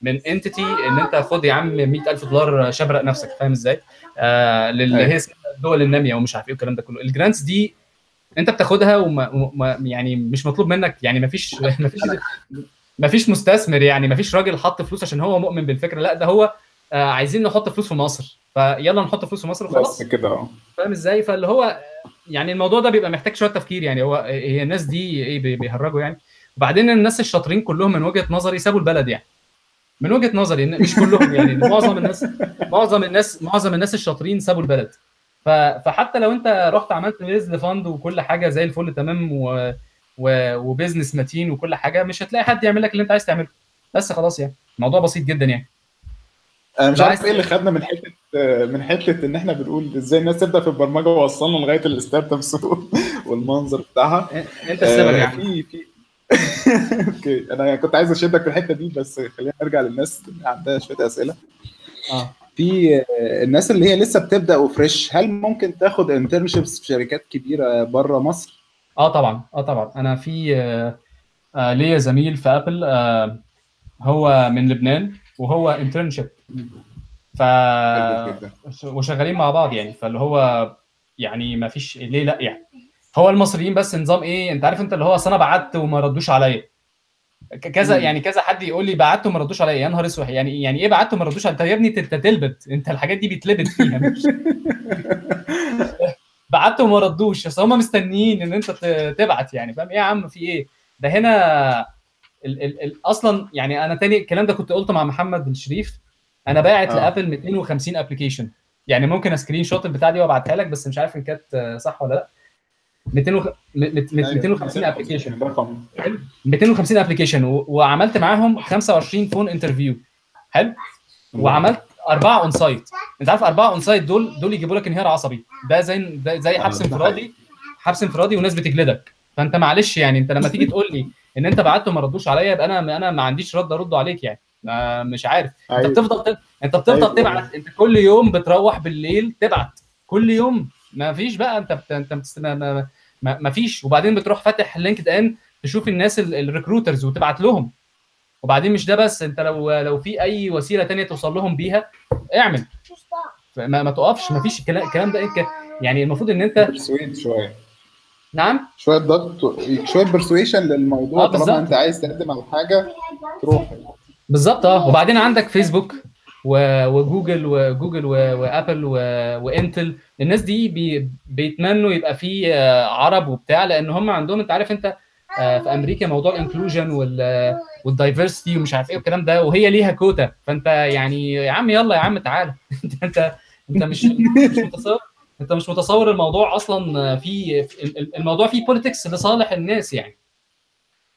من entity إن أنت خد يا عم 100000 دولار شبرق نفسك فاهم إزاي؟ آه للي أيوة. هي الدول النامية ومش عارف إيه الكلام ده كله ال grants دي انت بتاخدها وما يعني مش مطلوب منك يعني ما فيش ما فيش ما فيش مستثمر يعني ما فيش راجل حط فلوس عشان هو مؤمن بالفكرة لا ده هو آه عايزين نحط فلوس في مصر فيلا نحط فلوس في مصر وخلاص. بس كده آه. فاهم إزاي؟ فاللي هو يعني الموضوع ده بيبقى محتاج شوية تفكير يعني هو هي الناس دي إيه بي- بيهرجوا يعني. وبعدين الناس الشاطرين كلهم من وجهة نظري سابوا البلد يعني. من وجهة نظري مش كلهم يعني معظم الناس معظم الناس معظم الناس الشاطرين سابوا البلد. فحتى لو انت رحت عملت raise ل fund وكل حاجة زي الفل تمام و... و... و business متين وكل حاجة مش هتلاقي حد يعمل لك اللي انت عايز تعمله. بس خلاص يعني. الموضوع بسيط جدا يعني. أنا مش عارف إيه اللي خدنا من حتة من حتة إن إحنا بنقول إزاي الناس تبدأ في البرمجة ووصلنا لغاية ال startups والمنظر بتاعها. إنت السبب عم. في في okay. أنا كنت عايز أشدك في الحتة دي بس خلينا نرجع للناس اللي عندها شوية أسئلة. آه. في الناس اللي هي لسه بتبدأ و fresh هل ممكن تاخد internships في شركات كبيرة بره مصر؟ آه طبعا آه طبعا. أنا في آه، آه، ليا زميل في Apple آه، هو من لبنان وهو internship ف وشغالين مع بعض يعني. فاللي هو يعني ما فيش ليه لأ يعني؟ هو المصريين بس نظام إيه؟ أنت عارف أنت اللي هو أنا بعت وما ردوش عليا. كذا. يعني كذا حد يقول لي بعت وما ردوش عليا يا نهار اسود يعني يعني إيه بعت وما ردوش؟ انت يا ابني انت تلبت انت الحاجات دي بيتلبت فيها. مش بعت وما ردوش اصل هم مستنيين ان انت تبعت يعني فاهم؟ إيه يا عم في إيه؟ ده هنا ال ال ال أصلا يعني أنا تاني الكلام ده كنت قلته مع محمد الشريف أنا باعت آه. ل Apple 250 application يعني ممكن screenshot البتاع دي وأبعتها لك بس مش عارف إن كانت صح ولا لأ. 200 وخ- م- م- 250 application رقم. 250 application وعملت معاهم 25 phone interview حلو. وعملت أربعة on-site أنت عارف أربعة on-site دول دول يجيبوا لك انهيار عصبي. ده زي ده زي آه، حبس انفرادي. حبس انفرادي وناس بتجلدك. فأنت معلش يعني أنت لما تيجي تقول لي إن أنت بعت وما ردوش عليا يبقى أنا أنا ما عنديش رد ارد عليك يعني. مش عارف. أنت أيوة. بتفضل ت... أنت بتفضل أيوة. تبعت. أنت كل يوم بتروح بالليل تبعت. كل يوم. ما فيش بقى. أنت بت... أنت بتست... ما... ما... فيش. وبعدين بتروح فاتح LinkedIn تشوف الناس ال recruiters وتبعت لهم. وبعدين مش ده بس انت لو لو في أي وسيلة تانية توصل لهم بيها اعمل. ما, ما تقفش ما فيش الكلام الكلام ده. يعني المفروض إن أنت persuade شوية. نعم؟ شوية ضغط شوية persuasion للموضوع آه،. طالما أنت عايز تقدم على حاجة تروح. بالظبط آه. وبعدين عندك فيسبوك وجوجل وجوجل وابل وانتل الناس دي بي بيتمنوا يبقى في آه، عرب وبتاع لأن هم عندهم أنت عارف أنت آه، في أمريكا موضوع ال inclusion وال diversity ومش عارف إيه والكلام ده وهي ليها كوتا فأنت يعني يا عم يلا يا عم تعالى أنت أنت مش مش متصور أنت مش متصور الموضوع أصلا في في- الموضوع فيه politics لصالح الناس يعني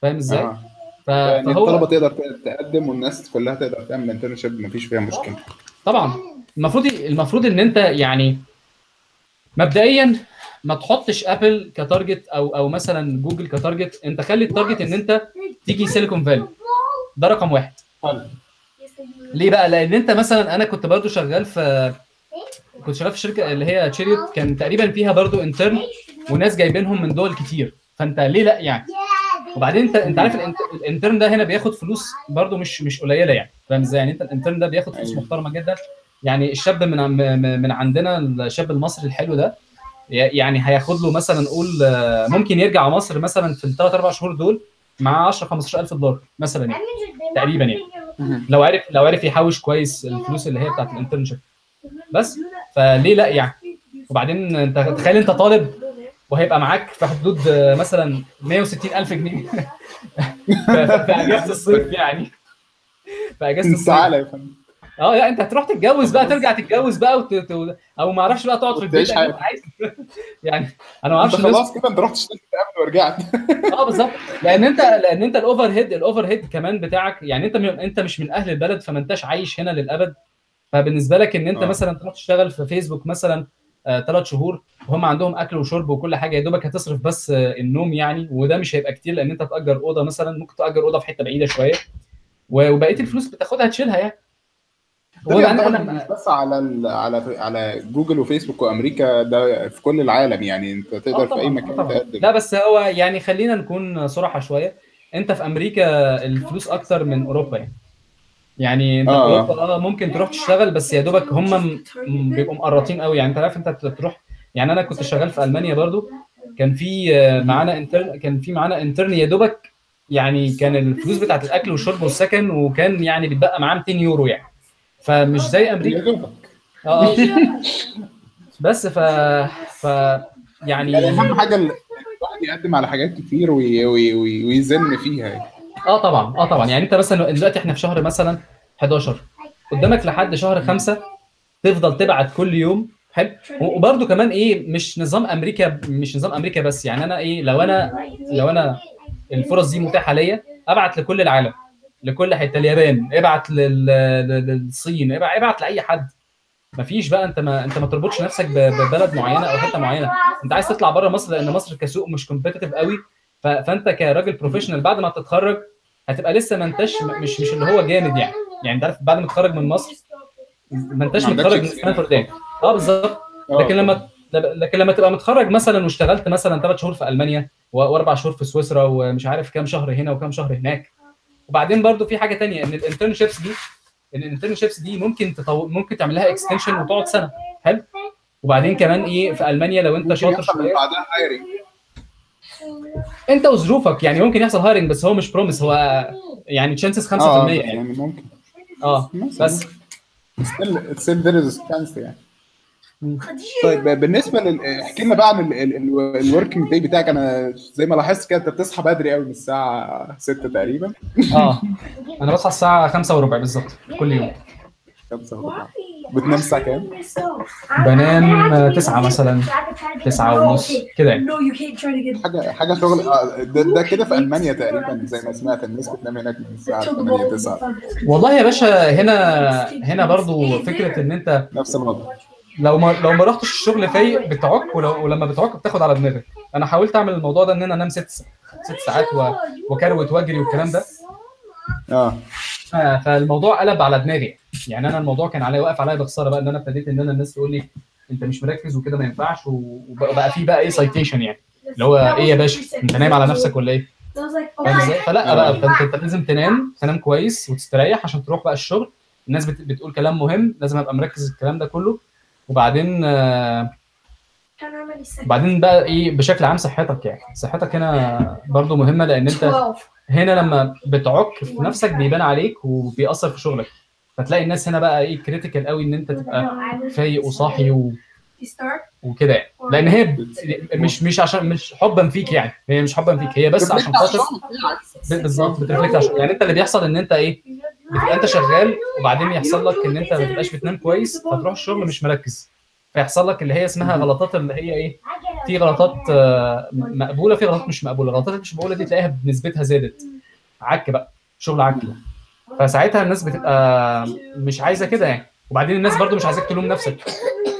فاهم إزاي؟ آه. ف- يعني فهو الطلبة تقدر تقدم والناس كلها تقدر تعمل internship مفيش فيها مشكلة. طبعا. المفروض المفروض إن أنت يعني مبدئيا ما تحطش Apple ك target أو أو مثلا Google ك target أنت خلي ال target إن أنت تيجي Silicon Valley ده رقم واحد. ليه بقى؟ لأن أنت مثلا أنا كنت برضو شغال في كنت شغال في شركة اللي هي Chariot كان تقريبا فيها برضو intern وناس جايبينهم من دول كتير. فأنت ليه لأ يعني؟ وبعدين انت انت عارف ال inte- ال intern ده هنا بياخد فلوس برضو مش مش قليلة يعني. فاهم إزاي؟ يعني انت ال intern ده بياخد فلوس أيوة. محترمة جدا. يعني الشاب من من عندنا الشاب المصري الحلو ده يعني هياخد له مثلا نقول آه، ممكن يرجع مصر مثلا في الثلاث أربع شهور دول مع 10 15000 دولار مثلا يعني. تقريبا يعني. لو عرف لو عرف يحوش كويس الفلوس اللي هي بتاعت الانترنشيب. بس فليه لأ يعني؟ وبعدين انت تخيل انت طالب وهيبقى معاك في حدود آه، مثلا 160 ألف جنيه. في أجازة الصيف يعني. في أجازة الصيف. تعالى يا فندم. آه لا انت هتروح تتجوز بقى ترجع تتجوز بقى وت... أو ما أعرفش بقى تقعد في البيت حياتك. عايز. يعني أنا ما أعرفش خلاص كده انت رحت اشتغلت قبل ورجعت. آه بالظبط. لأن أنت لأن أنت ال overhead ال overhead كمان بتاعك يعني أنت م... أنت مش من أهل البلد فما أنتش عايش هنا للأبد. فبالنسبة لك إن أنت آه. مثلا تروح تشتغل في فيسبوك مثلا ثلاث شهور وهم عندهم أكل وشرب وكل حاجة يا دوبك هتصرف بس آه، النوم يعني وده مش هيبقى كتير لأن أنت تاجر أوضة مثلا ممكن تأجر أوضة في حتة بعيدة شوية وبقية الفلوس بتاخدها تشيلها يعني. ده وبعدين بيعتمد أنا مش بس على على على جوجل وفيسبوك وأمريكا ده في كل العالم يعني أنت آه تقدر في أي آه مكان. تقدم. لا بس هو يعني خلينا نكون صراحة شوية أنت في أمريكا الفلوس أكتر من أوروبا يعني. يعني انت آه. آه ممكن تروح تشتغل بس يا دوبك هم بيبقوا مقرطين قوي يعني انت عارف انت تروح يعني أنا كنت شغال في ألمانيا برضو كان في آه، معانا انترن كان في معانا انترن يا دوبك يعني كان الفلوس بتاعت الأكل والشرب والسكن وكان يعني بيتبقى معاه 200 يورو يعني فمش زي يا أمريكا دوبك آه آه. بس ف ف يعني يعني أهم حاجة ال- الواحد يقدم على حاجات كتير وي- وي- وي- ويزن فيها يعني. آه طبعا آه طبعا. يعني أنت مثلا دلوقتي إحنا في شهر مثلا 11 قدامك لحد شهر خمسة تفضل تبعت كل يوم. حلو. وبرده كمان إيه مش نظام أمريكا مش نظام أمريكا بس. يعني أنا إيه لو أنا لو أنا الفرص دي متاحة ليا أبعت لكل العالم لكل حتة. اليابان ابعت لل- لل- للصين ابعت, لأي حد. مفيش بقى أنت ما أنت ما تربطش نفسك ببلد معينة أو حتة معينة. أنت عايز تطلع بره مصر لأن مصر كسوق مش competitive قوي. فأنت كراجل professional بعد ما تتخرج هتبقى لسه ما انتش مش مش اللي هو جامد يعني. يعني انت عارف بعد ما تتخرج من مصر ما انتش متخرج من. ستانفورد آه بالظبط. آه. لكن لما لكن لما تبقى متخرج مثلا واشتغلت مثلا ثلاث شهور في ألمانيا وأربع شهور في سويسرا ومش عارف كام شهر هنا وكام شهر هناك. وبعدين برضو في حاجة تانية إن ال internships دي إن ال internships دي ممكن تطو... ممكن تعمل لها extension وتقعد سنة. حلو. وبعدين كمان إيه في ألمانيا لو أنت شاطر شوية. بعدها. انت وظروفك يعني ممكن يحصل hiring بس هو مش promise هو يعني chances 5% آه يعني. يعني ممكن. آه بس. There is a chance يعني. طيب بالنسبة لل احكي لنا بقى عن الوركينج داي بتاعك. أنا زي ما لاحظت كده أنت بتصحى بدري قوي من الساعة 6 تقريبا. آه. أنا بصحى الساعة 5 وربع بالظبط كل يوم. 5 وربع بتنام الساعة كام؟ بنام 9 مثلا. 9 ونص كده يعني. حاجة حاجة شغل آه، ده, ده كده في ألمانيا تقريبا زي ما سمعت الناس بتنام هناك من the 8 ball 9 والله يا باشا هنا هنا برضو فكرة إن أنت نفس الوضع. لو ما لو ما رحتش الشغل فايق بتعك ولو ولما بتعك بتاخد على دماغك. أنا حاولت أعمل الموضوع ده إن أنا أنام ست ست ساعات و- وكروت واجري والكلام ده. آه. فالموضوع قلب على دماغي. يعني أنا الموضوع كان عليا واقف عليا بخساره بقى إن أنا ابتديت إن أنا الناس تقول لي أنت مش مركز وكده ما ينفعش وبقى بقى في بقى إيه سايتيشن يعني. اللي هو إيه يا باشا؟ أنت نايم على نفسك ولا إيه؟ إزاي؟ فلا بقى فانت انت لازم تنام تنام كويس وتستريح عشان تروح بقى الشغل. الناس بت... بتقول كلام مهم لازم أبقى مركز الكلام ده كله. وبعدين آه، بعدين بقى إيه بشكل عام صحتك يعني. صحتك هنا برضو مهمة لأن أنت هنا لما بتعك في نفسك بيبان عليك وبيأثر في شغلك. فتلاقي الناس هنا بقى إيه كريتيكال قوي إن أنت تبقى فايق وصاحي و... وكده يعني. لأن هي مش مش عشان مش حبا فيك يعني. هي مش حبا فيك. هي بس عشان خاطر بالظبط بترفلكت عشان يعني أنت اللي بيحصل إن أنت إيه بتبقى أنت شغال وبعدين يحصل لك إن أنت ما تبقاش بتنام كويس فتروح الشغل مش مركز. فيحصل لك اللي هي اسمها غلطات اللي هي إيه؟ في غلطات آه، مقبولة في غلطات مش مقبولة. الغلطات اللي مش مقبولة دي تلاقيها بنسبتها زادت. عك بقى. شغل عك فساعتها الناس بتبقى مش عايزة كده يعني. وبعدين الناس برضو مش عايزاك تلوم نفسك.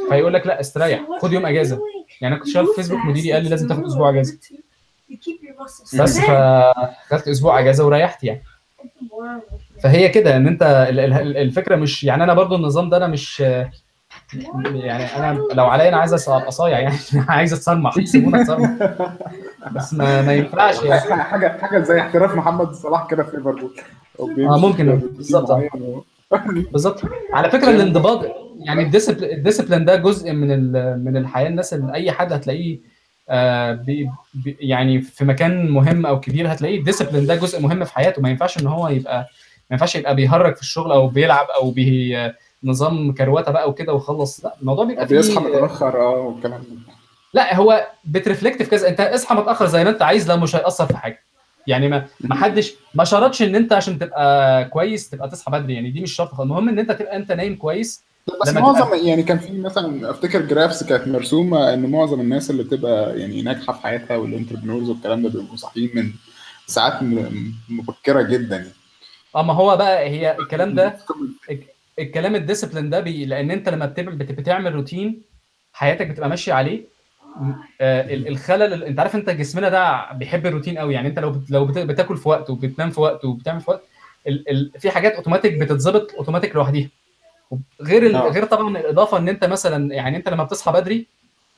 فيقول لك لا استريح. خد يوم إجازة. يعني أنا كنت شغال في فيسبوك مديري قال لي لازم تاخد أسبوع إجازة. بس فخدت أسبوع إجازة وريحت يعني. فهي كده إن أنت ال- ال- الفكرة مش يعني أنا برضو النظام ده أنا مش يعني أنا لو عليا أنا عايز ابقى صايع يعني. عايز اتصنع سيبونا اتصنع بس ما, ما ينفعش يعني. حاجة حاجة زي احتراف محمد صلاح كده في ليفربول. آه ممكن. بالظبط. بالظبط. على فكرة الانضباط يعني ال discipl ال discipline ده جزء من من الحياة. الناس اللي أي حد هتلاقيه آه بي بي يعني في مكان مهم أو كبير هتلاقيه. ال discipline ده جزء مهم في حياته. ما ينفعش إن هو يبقى ما ينفعش يبقى بيهرج في الشغل أو بيلعب أو بي نظام كروته بقى وكده وخلص. لا الموضوع بيبقى فيه بيصحى متأخر آه والكلام ده. لا هو بت reflect في كذا. انت اصحى متأخر زي ما انت عايز لا مش هيأثر في حاجة. يعني ما ما حدش ما شرطش ان انت عشان تبقى كويس تبقى تصحى بدري. يعني دي مش شرط. المهم ان انت تبقى انت نايم كويس بس معظم يعني كان في مثلا افتكر graphs كانت مرسومة إن معظم الناس اللي بتبقى يعني ناجحة في حياتها وال entrepreneurs والكلام ده بيبقوا صاحيين من ساعات مبكره جدا. يعني آه ما هو بقى هي الكلام ده الكلام ال discipline ده بي... لأن أنت لما بتعمل بت- بتعمل روتين حياتك بتبقى ماشية عليه آه ال- الخلل ال- أنت عارف أنت جسمنا ده بيحب الروتين قوي يعني أنت لو بت... لو بت... بتاكل في وقت وبتنام في وقت وبتعمل في وقت ال... ال... في حاجات اوتوماتيك بتتظبط اوتوماتيك لوحديها. غير ال... آه. غير طبعا الإضافة إن أنت مثلا يعني أنت لما بتصحى بدري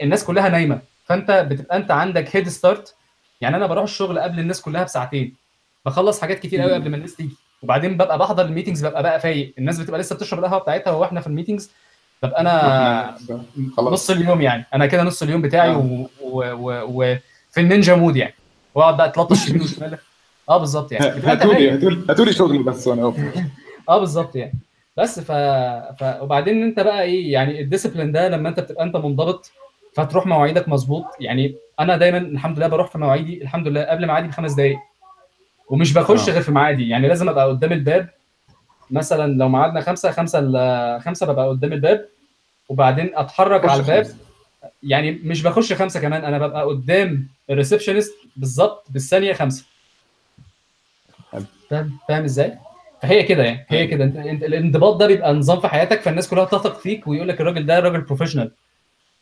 الناس كلها نايمة فأنت بتبقى أنت عندك head start يعني أنا بروح الشغل قبل الناس كلها بساعتين بخلص حاجات كتير قوي قبل ما الناس تيجي. وبعدين ببقى بحضر ال meetings ببقى بقى فايق. الناس بتبقى لسه بتشرب القهوة بتاعتها وإحنا في ال meetings ببقى أنا خلاص. نص اليوم يعني. أنا كده نص اليوم بتاعي آه. و... و... و... ال ninja mode يعني. وأقعد بقى أتلطش يمين وشمال آه بالظبط يعني. هاتولي. هاتولي هاتولي شغل بس وأنا. آه بالظبط يعني. بس ف... ف... وبعدين أنت بقى إيه يعني الديسيبلين ده لما أنت بتبقى أنت منضبط فتروح مواعيدك مظبوط. يعني أنا دايما الحمد لله بروح في مواعيدي الحمد لله قبل ميعادي بخمس دقائق ومش بخش آه. غير في ميعادي. يعني لازم أبقى قدام الباب مثلا لو ميعادنا خمسة خمسة ل- خمسة ببقى قدام الباب وبعدين أتحرك على الباب. يعني مش بخش خمسة كمان أنا ببقى قدام ال receptionist بالظبط بالثانية خمسة. حلو. فاهم؟ فاهم إزاي؟ فهي كده يعني هي كده. أنت, أنت الانضباط ده بيبقى نظام في حياتك فالناس كلها تثق فيك ويقول لك الراجل ده راجل professional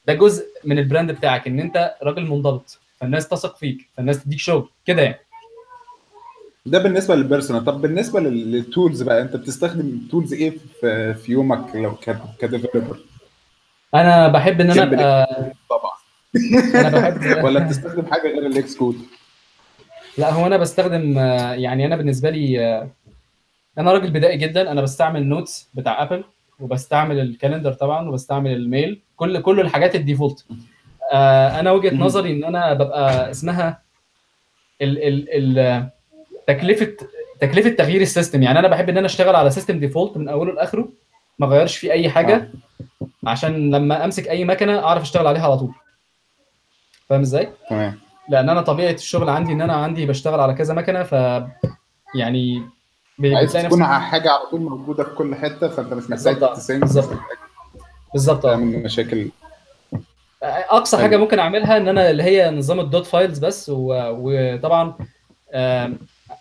ده جزء من ال brand بتاعك إن أنت راجل منضبط فالناس تثق فيك فالناس تديك شغل كده يعني. ده بالنسبة لل personal طب بالنسبة لل- لل tools بقى انت بتستخدم tools إيه في في يومك لو ك developer أنا بحب إن أنا جنب ابقى طبعا. أنا بحب ولا بتستخدم حاجة غير ال Xcode لا هو أنا بستخدم آه، يعني أنا بالنسبة لي آه، أنا راجل بدائي جدا. أنا بستعمل Notes بتاع Apple وبستعمل ال Calendar طبعا وبستعمل ال Mail كل كل الحاجات ال default آه، أنا وجهة مم. نظري إن أنا ببقى اسمها ال ال ال تكلفة تكلفة تغيير ال system. يعني أنا بحب إن أنا أشتغل على system default من أوله لآخره ما اغيرش فيه أي حاجة عشان لما أمسك أي مكنة أعرف أشتغل عليها على طول. فاهم إزاي؟ تمام. لأن أنا طبيعة الشغل عندي إن أنا عندي بشتغل على كذا مكنة ف يعني عايز تكون حاجة على طول موجودة في كل حتة فأنت مش محتاج ت sync بالظبط. بالظبط. آه تعمل مشاكل. أقصى. حاجة ممكن أعملها إن أنا اللي هي نظام ال dotfiles بس و- وطبعا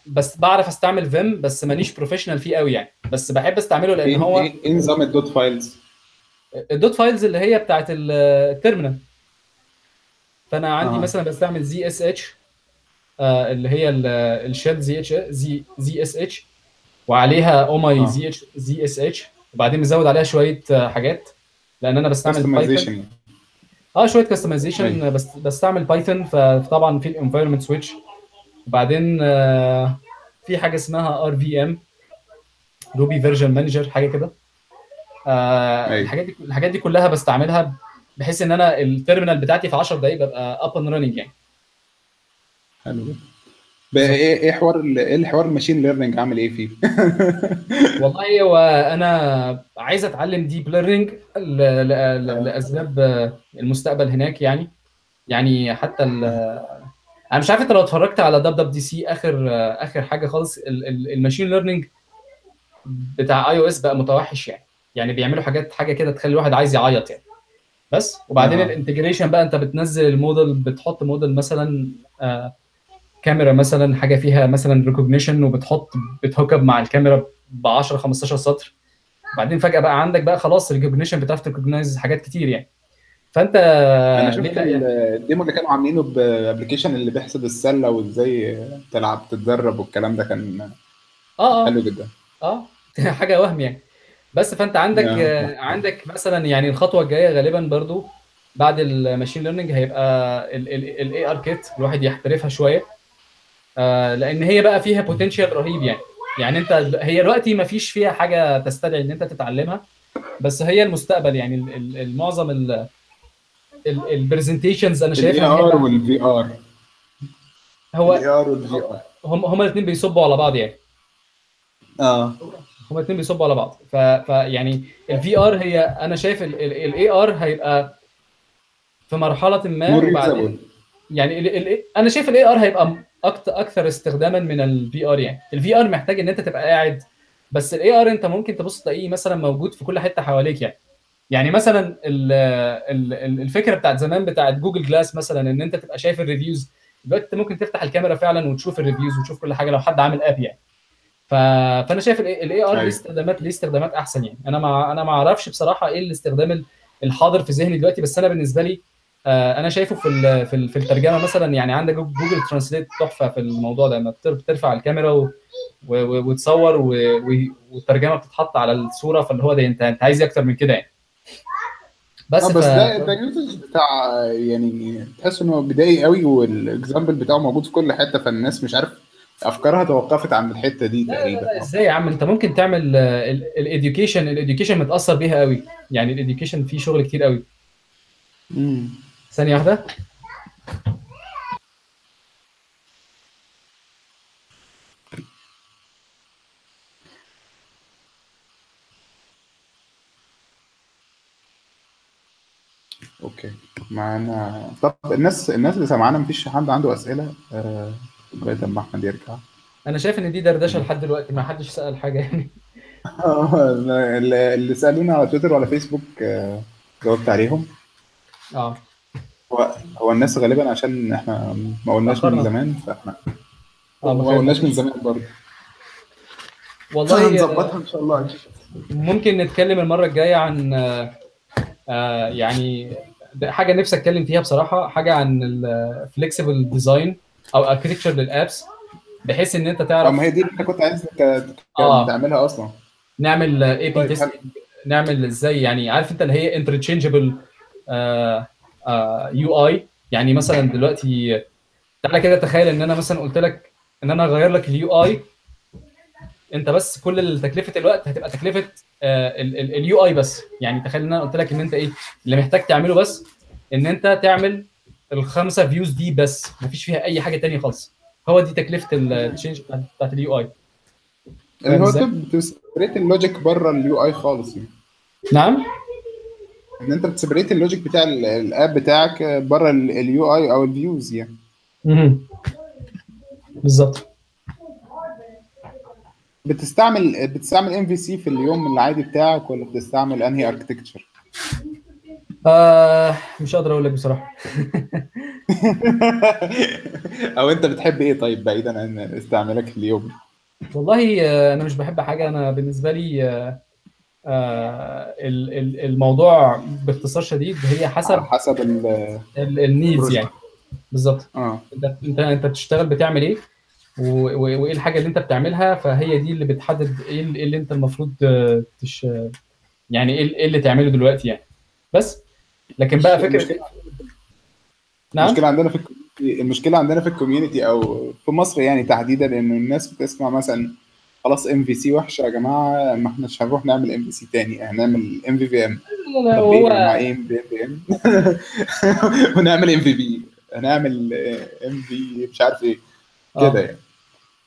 بس بعرف استعمل Vim بس مانيش professional فيه قوي يعني. بس بحب استعمله لأن إيه هو إيه إيه نظام الدوت فايلز؟ ال dotfiles اللي هي بتاعت ال- ال terminal فأنا عندي آه. مثلا بستعمل zsh اللي هي ال shell زي اتش زي زي اس اتش وعليها أو ماي. زي اتش زي اس اتش وبعدين مزود عليها شوية آه، حاجات. لأن أنا بستعمل Python آه شوية customization. بس بستعمل Python فطبعا في ال environment switch وبعدين آه، في حاجة اسمها RVM Ruby Version Manager حاجة كده. آه، أيوة. الحاجات دي الحاجات دي كلها بستعملها بحيث إن أنا ال terminal بتاعتي في 10 دقائق ببقى up and running يعني. حلو. إيه إيه حوار إيه الحوار ال machine learning عامل إيه فيه؟ والله هو أنا عايز أتعلم deep learning لأسباب المستقبل هناك يعني. يعني حتى أنا مش عارف أنت لو اتفرجت على WWDC آخر آخر حاجة خالص ال- ال- ال machine learning بتاع iOS بقى متوحش يعني. يعني بيعملوا حاجات حاجة كده تخلي الواحد عايز يعيط يعني. بس وبعدين آه. ال integration بقى أنت بتنزل الموديل بتحط موديل مثلا آه، كاميرا مثلا حاجة فيها مثلا recognition وبتحط ب hook up مع الكاميرا ب 10 15 سطر. بعدين فجأة بقى عندك بقى خلاص ال recognition بتعرف ت recognize حاجات كتير يعني. فأنت أنا شفت يعني؟ ال- ال demo اللي كانوا عاملينه ب application اللي بيحسب السلة وإزاي تلعب تتدرب والكلام ده كان آه آه. حلو جدا. آه حاجة وهم يعني. بس فأنت عندك. آه، عندك مثلا يعني الخطوة الجاية غالبا برضو بعد ال machine learning هيبقى ال ARKit الواحد يحترفها شوية. آه، لأن هي بقى فيها potential رهيب يعني. يعني أنت هي دلوقتي ما فيش فيها حاجة تستدعي إن أنت تتعلمها بس هي المستقبل يعني. المعظم ال presentations أنا اللي شايفها هي AR وال VR هو ال AR وال V R هم هم الاثنين بيصبوا على بعض يعني. آه. هما الاثنين بيصبوا على بعض. ف... فيعني ال VR هي أنا شايف ال AR هيبقى في مرحلة ما وبعدين. يعني ال ال أنا شايف ال AR هيبقى أكتر أكثر استخداما من ال VR يعني. ال VR محتاج إن أنت تبقى قاعد بس ال AR أنت ممكن تبص تلاقيه مثلا موجود في كل حتة حواليك يعني. يعني مثلا ال ال ال- الفكرة بتاعت زمان بتاعت Google Glass مثلا إن أنت تبقى شايف ال reviews دلوقتي أنت ممكن تفتح الكاميرا فعلا وتشوف ال reviews وتشوف كل حاجة لو حد عامل app يعني. فأنا شايف ال AR ليه. استخدامات ليه استخدامات أحسن يعني أنا ما أنا ما أعرفش بصراحة إيه الاستخدام ال- الحاضر في ذهني دلوقتي بس أنا بالنسبة لي آه، أنا شايفه في في في الترجمة مثلا يعني عندك Google Translate تحفة في الموضوع ده لما بتر- بترفع الكاميرا وتصور. والترجمة بتتحط على الصورة فاللي هو ده انت أنت عايز إيه أكتر من كده يعني بس, آه بس ف... ده ده ال usage بتاع يعني تحس إنه بدائي قوي وال example بتاعه موجود في كل حتة فالناس مش عارف أفكارها توقفت عند الحتة دي تقريبا. إزاي يا عم؟ أنت ممكن تعمل ال education ال education متأثر بيها قوي. يعني ال education فيه شغل كتير قوي. ثانية واحدة. أوكي. معانا. طب الناس الناس اللي سمعانا مفيش حد عنده أسئلة؟ آه، لغايه أحمد يرجع. أنا شايف إن دي دردشة لحد دلوقتي ما حدش سأل حاجة يعني. آه، اللي سألونا على تويتر ولا فيسبوك آه، جاوبت عليهم. آه. هو هو الناس غالبا عشان إحنا ما قلناش أخرنا. من زمان فإحنا آه ما قلناش من زمان برضه. والله هنظبطها إن شاء الله. ممكن نتكلم المرة الجاية عن آه، آه، يعني حاجة نفسي أتكلم فيها بصراحة حاجة عن ال flexible design أو architecture لل apps بحيث إن أنت تعرف ما هي دي اللي أنت كنت عايز آه. تعملها أصلا. نعمل A/B test. نعمل إزاي؟ يعني عارف أنت اللي هي interchangeable UI يعني مثلا دلوقتي تعالى كده تخيل إن أنا مثلا قلت لك إن أنا اغير لك ال UI أنت بس كل تكلفة الوقت هتبقى تكلفة ال UI بس. يعني تخيل إن أنا قلت لك إن أنت إيه اللي محتاج تعمله بس إن أنت تعمل الخمسة views دي بس. مفيش فيها أي حاجة تانية خالص. هو دي تكلفة ال change بتاعت اليو اي اللي هو إزاي؟ بت separate ال logic بره ال UI خالص يعني. نعم؟ إن أنت بت separate ال logic بتاع ال- ال app بتاعك بره ال UI أو ال views يعني. بالظبط. بتستعمل بتستعمل MVC في اليوم العادي بتاعك ولا بتستعمل أنهي architecture آه مش قادر أقول لك بصراحة. أو أنت بتحب إيه طيب بعيدا عن استعمالك في اليوم؟ والله آه، أنا مش بحب حاجة. أنا بالنسبة لي آه، آه، ال- ال- الموضوع باختصار شديد هي حسب حسب ال ال needs. يعني. بالظبط. آه. أنت أنت أنت بتشتغل بتعمل إيه؟ وإيه الحاجة اللي أنت بتعملها فهي دي اللي بتحدد إيه اللي إيه اللي أنت المفروض آه، تش يعني إيه إيه اللي تعمله دلوقتي يعني. بس لكن بقى فكرة المشكلة- نعم؟ المشكلة عندنا في المشكلة عندنا في ال community أو في مصر يعني تحديدا انه الناس بتسمع مثلا خلاص MVC وحشة يا جماعة ما احناش هنروح نعمل MVC تاني هنعمل MVVM لا، لا، هو إيه MVM ونعمل MVP هنعمل MV مش عارف إيه كده آه. يعني.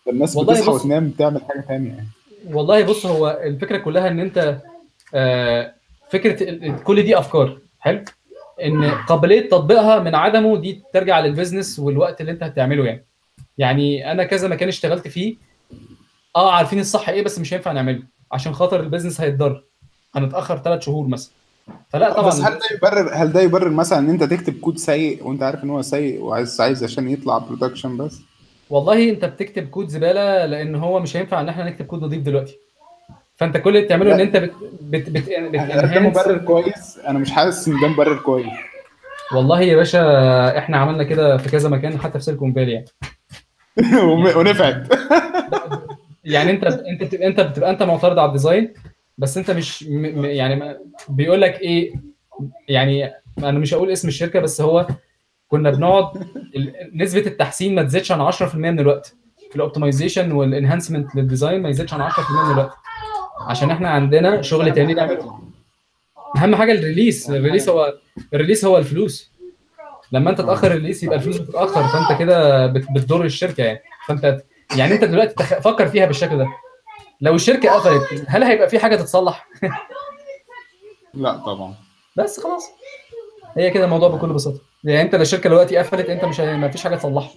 الناس بتصحى وتنام تعمل حاجة تانية. يعني والله بص هو الفكرة كلها إن أنت آه، فكرة كل دي أفكار. حلو؟ إن قابلية تطبيقها من عدمه دي ترجع لل business والوقت اللي أنت هتعمله يعني. يعني أنا كذا مكان اشتغلت فيه آه عارفين الصح إيه بس مش هينفع نعمله. عشان خاطر ال business هيتضرر هنتأخر ثلاث شهور مثلا. فلا طبعا بس هل ده يبرر هل ده يبرر مثلا إن أنت تكتب كود سيء وأنت عارف إن هو سيء وعايز عايز عشان يطلع production بس؟ والله انت بتكتب كود زبالة لأن هو مش هينفع ان إحنا نكتب كود نضيف دلوقتي. فانت كل اللي بتعمله. ان انت بت بت بت, بت هل ده مبرر كويس. أنا مش حاسس إن ده مبرر كويس. والله يا باشا إحنا عملنا كده في كذا مكان حتى في سيليكون فالي يعني. ونفعت. يعني انت انت بتبقى انت بتبقى انت معترض على ال design بس انت مش م م- يعني ما- بيقول لك إيه يعني أنا مش هقول اسم الشركة بس هو كنا بنقعد نسبة التحسين ما تزيدش عن 10% من الوقت. في ال optimization وال enhancement لل design ما يزيدش عن 10% من الوقت. عشان إحنا عندنا شغل تاني نعمله. أهم حاجة ال release ال release هو ال release هو الفلوس. لما انت تأخر الريليس يبقى الفلوس بتتأخر فانت كده بت- بتضر الشركة يعني. فانت يعني انت دلوقتي تخ- فكر فيها بالشكل ده. لو الشركة قفلت هل هيبقى في حاجة تتصلح؟ لا طبعا. بس خلاص. هي كده الموضوع بكل بساطة. يعني أنت لو الشركة دلوقتي قفلت أنت مش ما فيش حاجة تصلحها.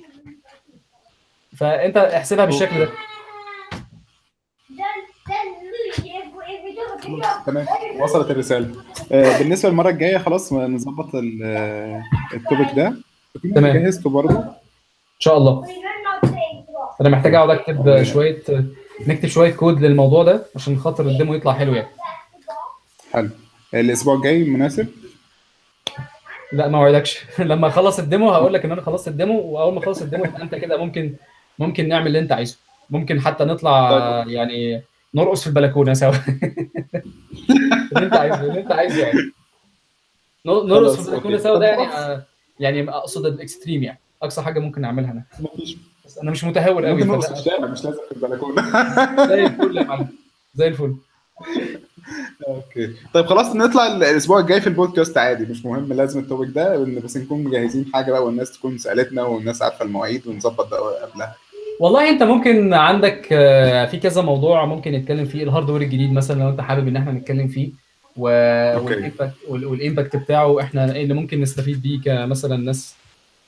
فأنت احسبها بالشكل ده. تمام. وصلت الرسالة. آه، بالنسبة للمرة الجاية خلاص نظبط ال- آه، ال topic ده. تمام. جهزته برضه. إن شاء الله. أنا محتاج أقعد أكتب شوية نكتب شوية كود للموضوع ده عشان خاطر ال demo يطلع حلو يعني. حلو. الأسبوع الجاي مناسب؟ لا ما اوعدكش لما اخلص ال demo هقول لك ان أنا خلصت ال demo واول ما اخلص ال demo يبقى انت كده ممكن ممكن نعمل اللي انت عايزه. ممكن حتى نطلع طيب. يعني نرقص في البلكونة سوا. اللي انت عايزه اللي انت عايزه يعني. نر- نرقص في البلكونة. سوا ده يعني آه، يعني أقصد ال extreme يعني. أقصى حاجة ممكن نعملها أنا. بس أنا مش متهور قوي ممكن نرقص فده- في الشارع مش لازم في البلكونة. زي الفل يا معلم. زي الفل. okay. طيب خلاص نطلع الأسبوع الجاي في البودكاست عادي مش مهم لازم ال topic ده بس نكون مجهزين حاجة بقى والناس تكون سألتنا والناس عارفة المواعيد ونظبط ده قبلها. والله أنت ممكن عندك آه، في كذا موضوع ممكن نتكلم فيه ال hardware الجديد مثلا لو أنت حابب إن إحنا نتكلم فيه و... وال impact وال- وال impact بتاعه إحنا إيه اللي ممكن نستفيد بيه كمثلا ناس.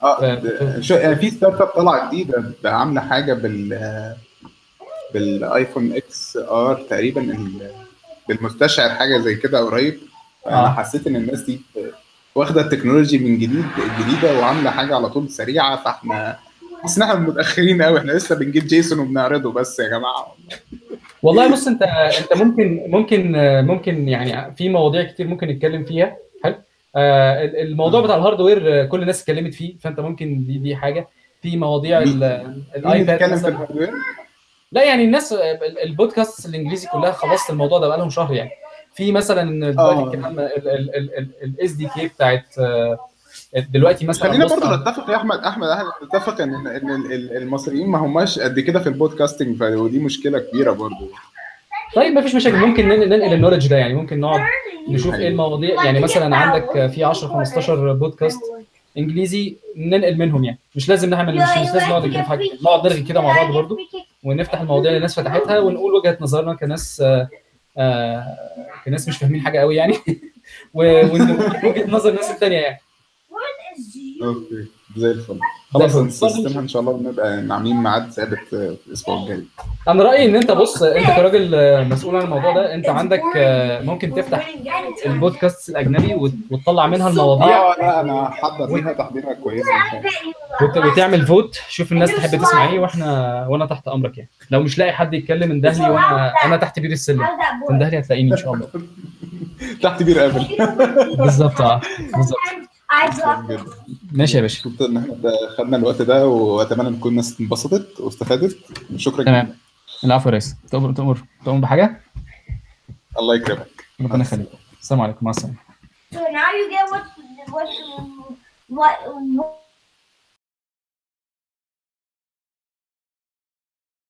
آه ف- شو يعني في startup طالعة جديدة عاملة حاجة بال بالايفون XR تقريبا ال- بالمستشعر حاجة زي كده قريب. أنا آه. حسيت إن الناس دي واخدة ال technology من جديد جديدة وعاملة حاجة على طول سريعة فاحنا بس إحنا متأخرين قوي إحنا لسه بنجيب JSON وبنعرضه بس يا جماعة. والله بص انت أنت ممكن ممكن ممكن يعني في مواضيع كتير ممكن نتكلم فيها. حلو. آه، ال- الموضوع بتاع ال hardware كل الناس اتكلمت فيه فأنت ممكن دي دي حاجة. في مواضيع الآيباد نتكلم في ال hardware؟ لا يعني الناس ال- البودكاست الإنجليزي كلها خلصت الموضوع ده بقالهم شهر يعني. في مثلا دلوقتي ال SDK بتاعت آه، دلوقتي مثلا خلينا برضه نتفق يا أحمد أحمد أحمد نتفق إن إن ال- ال- المصريين ما هماش قد كده في ال podcasting ودي مشكلة كبيرة برضه طيب مفيش مشاكل. ممكن ننقل ال knowledge ده يعني. ممكن نقعد نشوف إيه المواضيع. يعني مثلا عندك في 10 15 بودكاست انجليزي ننقل منهم يعني. مش لازم نعمل مش, مش لازم نقعد نتكلم في حاجة نقعد نرغي كده مع بعض برضو ونفتح المواضيع اللي الناس فتحتها ونقول وجهة نظرنا كناس آه، آه، كناس مش فاهمين حاجة قوي يعني. وجهة نظر الناس الثانية يعني. okay زي الفل. خلاص الفل. ن system ها إن شاء الله ونبقى عاملين ميعاد ثابت في الأسبوع الجاي. أنا رأيي إن أنت بص أنت كراجل مسؤول عن الموضوع ده أنت عندك آه، ممكن تفتح البودكاست الأجنبي وت- وتطلع منها المواضيع. آه لا أنا هحضر فيها تحضيرها كويسه وتعمل vote شوف الناس تحب تسمع إيه وإحنا وأنا تحت أمرك يعني. لو مش لاقي حد يتكلم اندهلي وأنا أنا تحت بير السلم. تندهلي هتلاقيني إن شاء الله. تحت بير قبل بالظبط آه بالظبط. ماشي يا باشا. إن إحنا خدنا الوقت ده وأتمنى إن تكون الناس انبسطت واستفادت. شكرا تمام. جدا. العفو يا ريس. تؤمر تؤمر تؤمر بحاجة؟ الله يكرمك. ربنا يخليك. السلام عليكم. مع السلامة. So now you get what what what what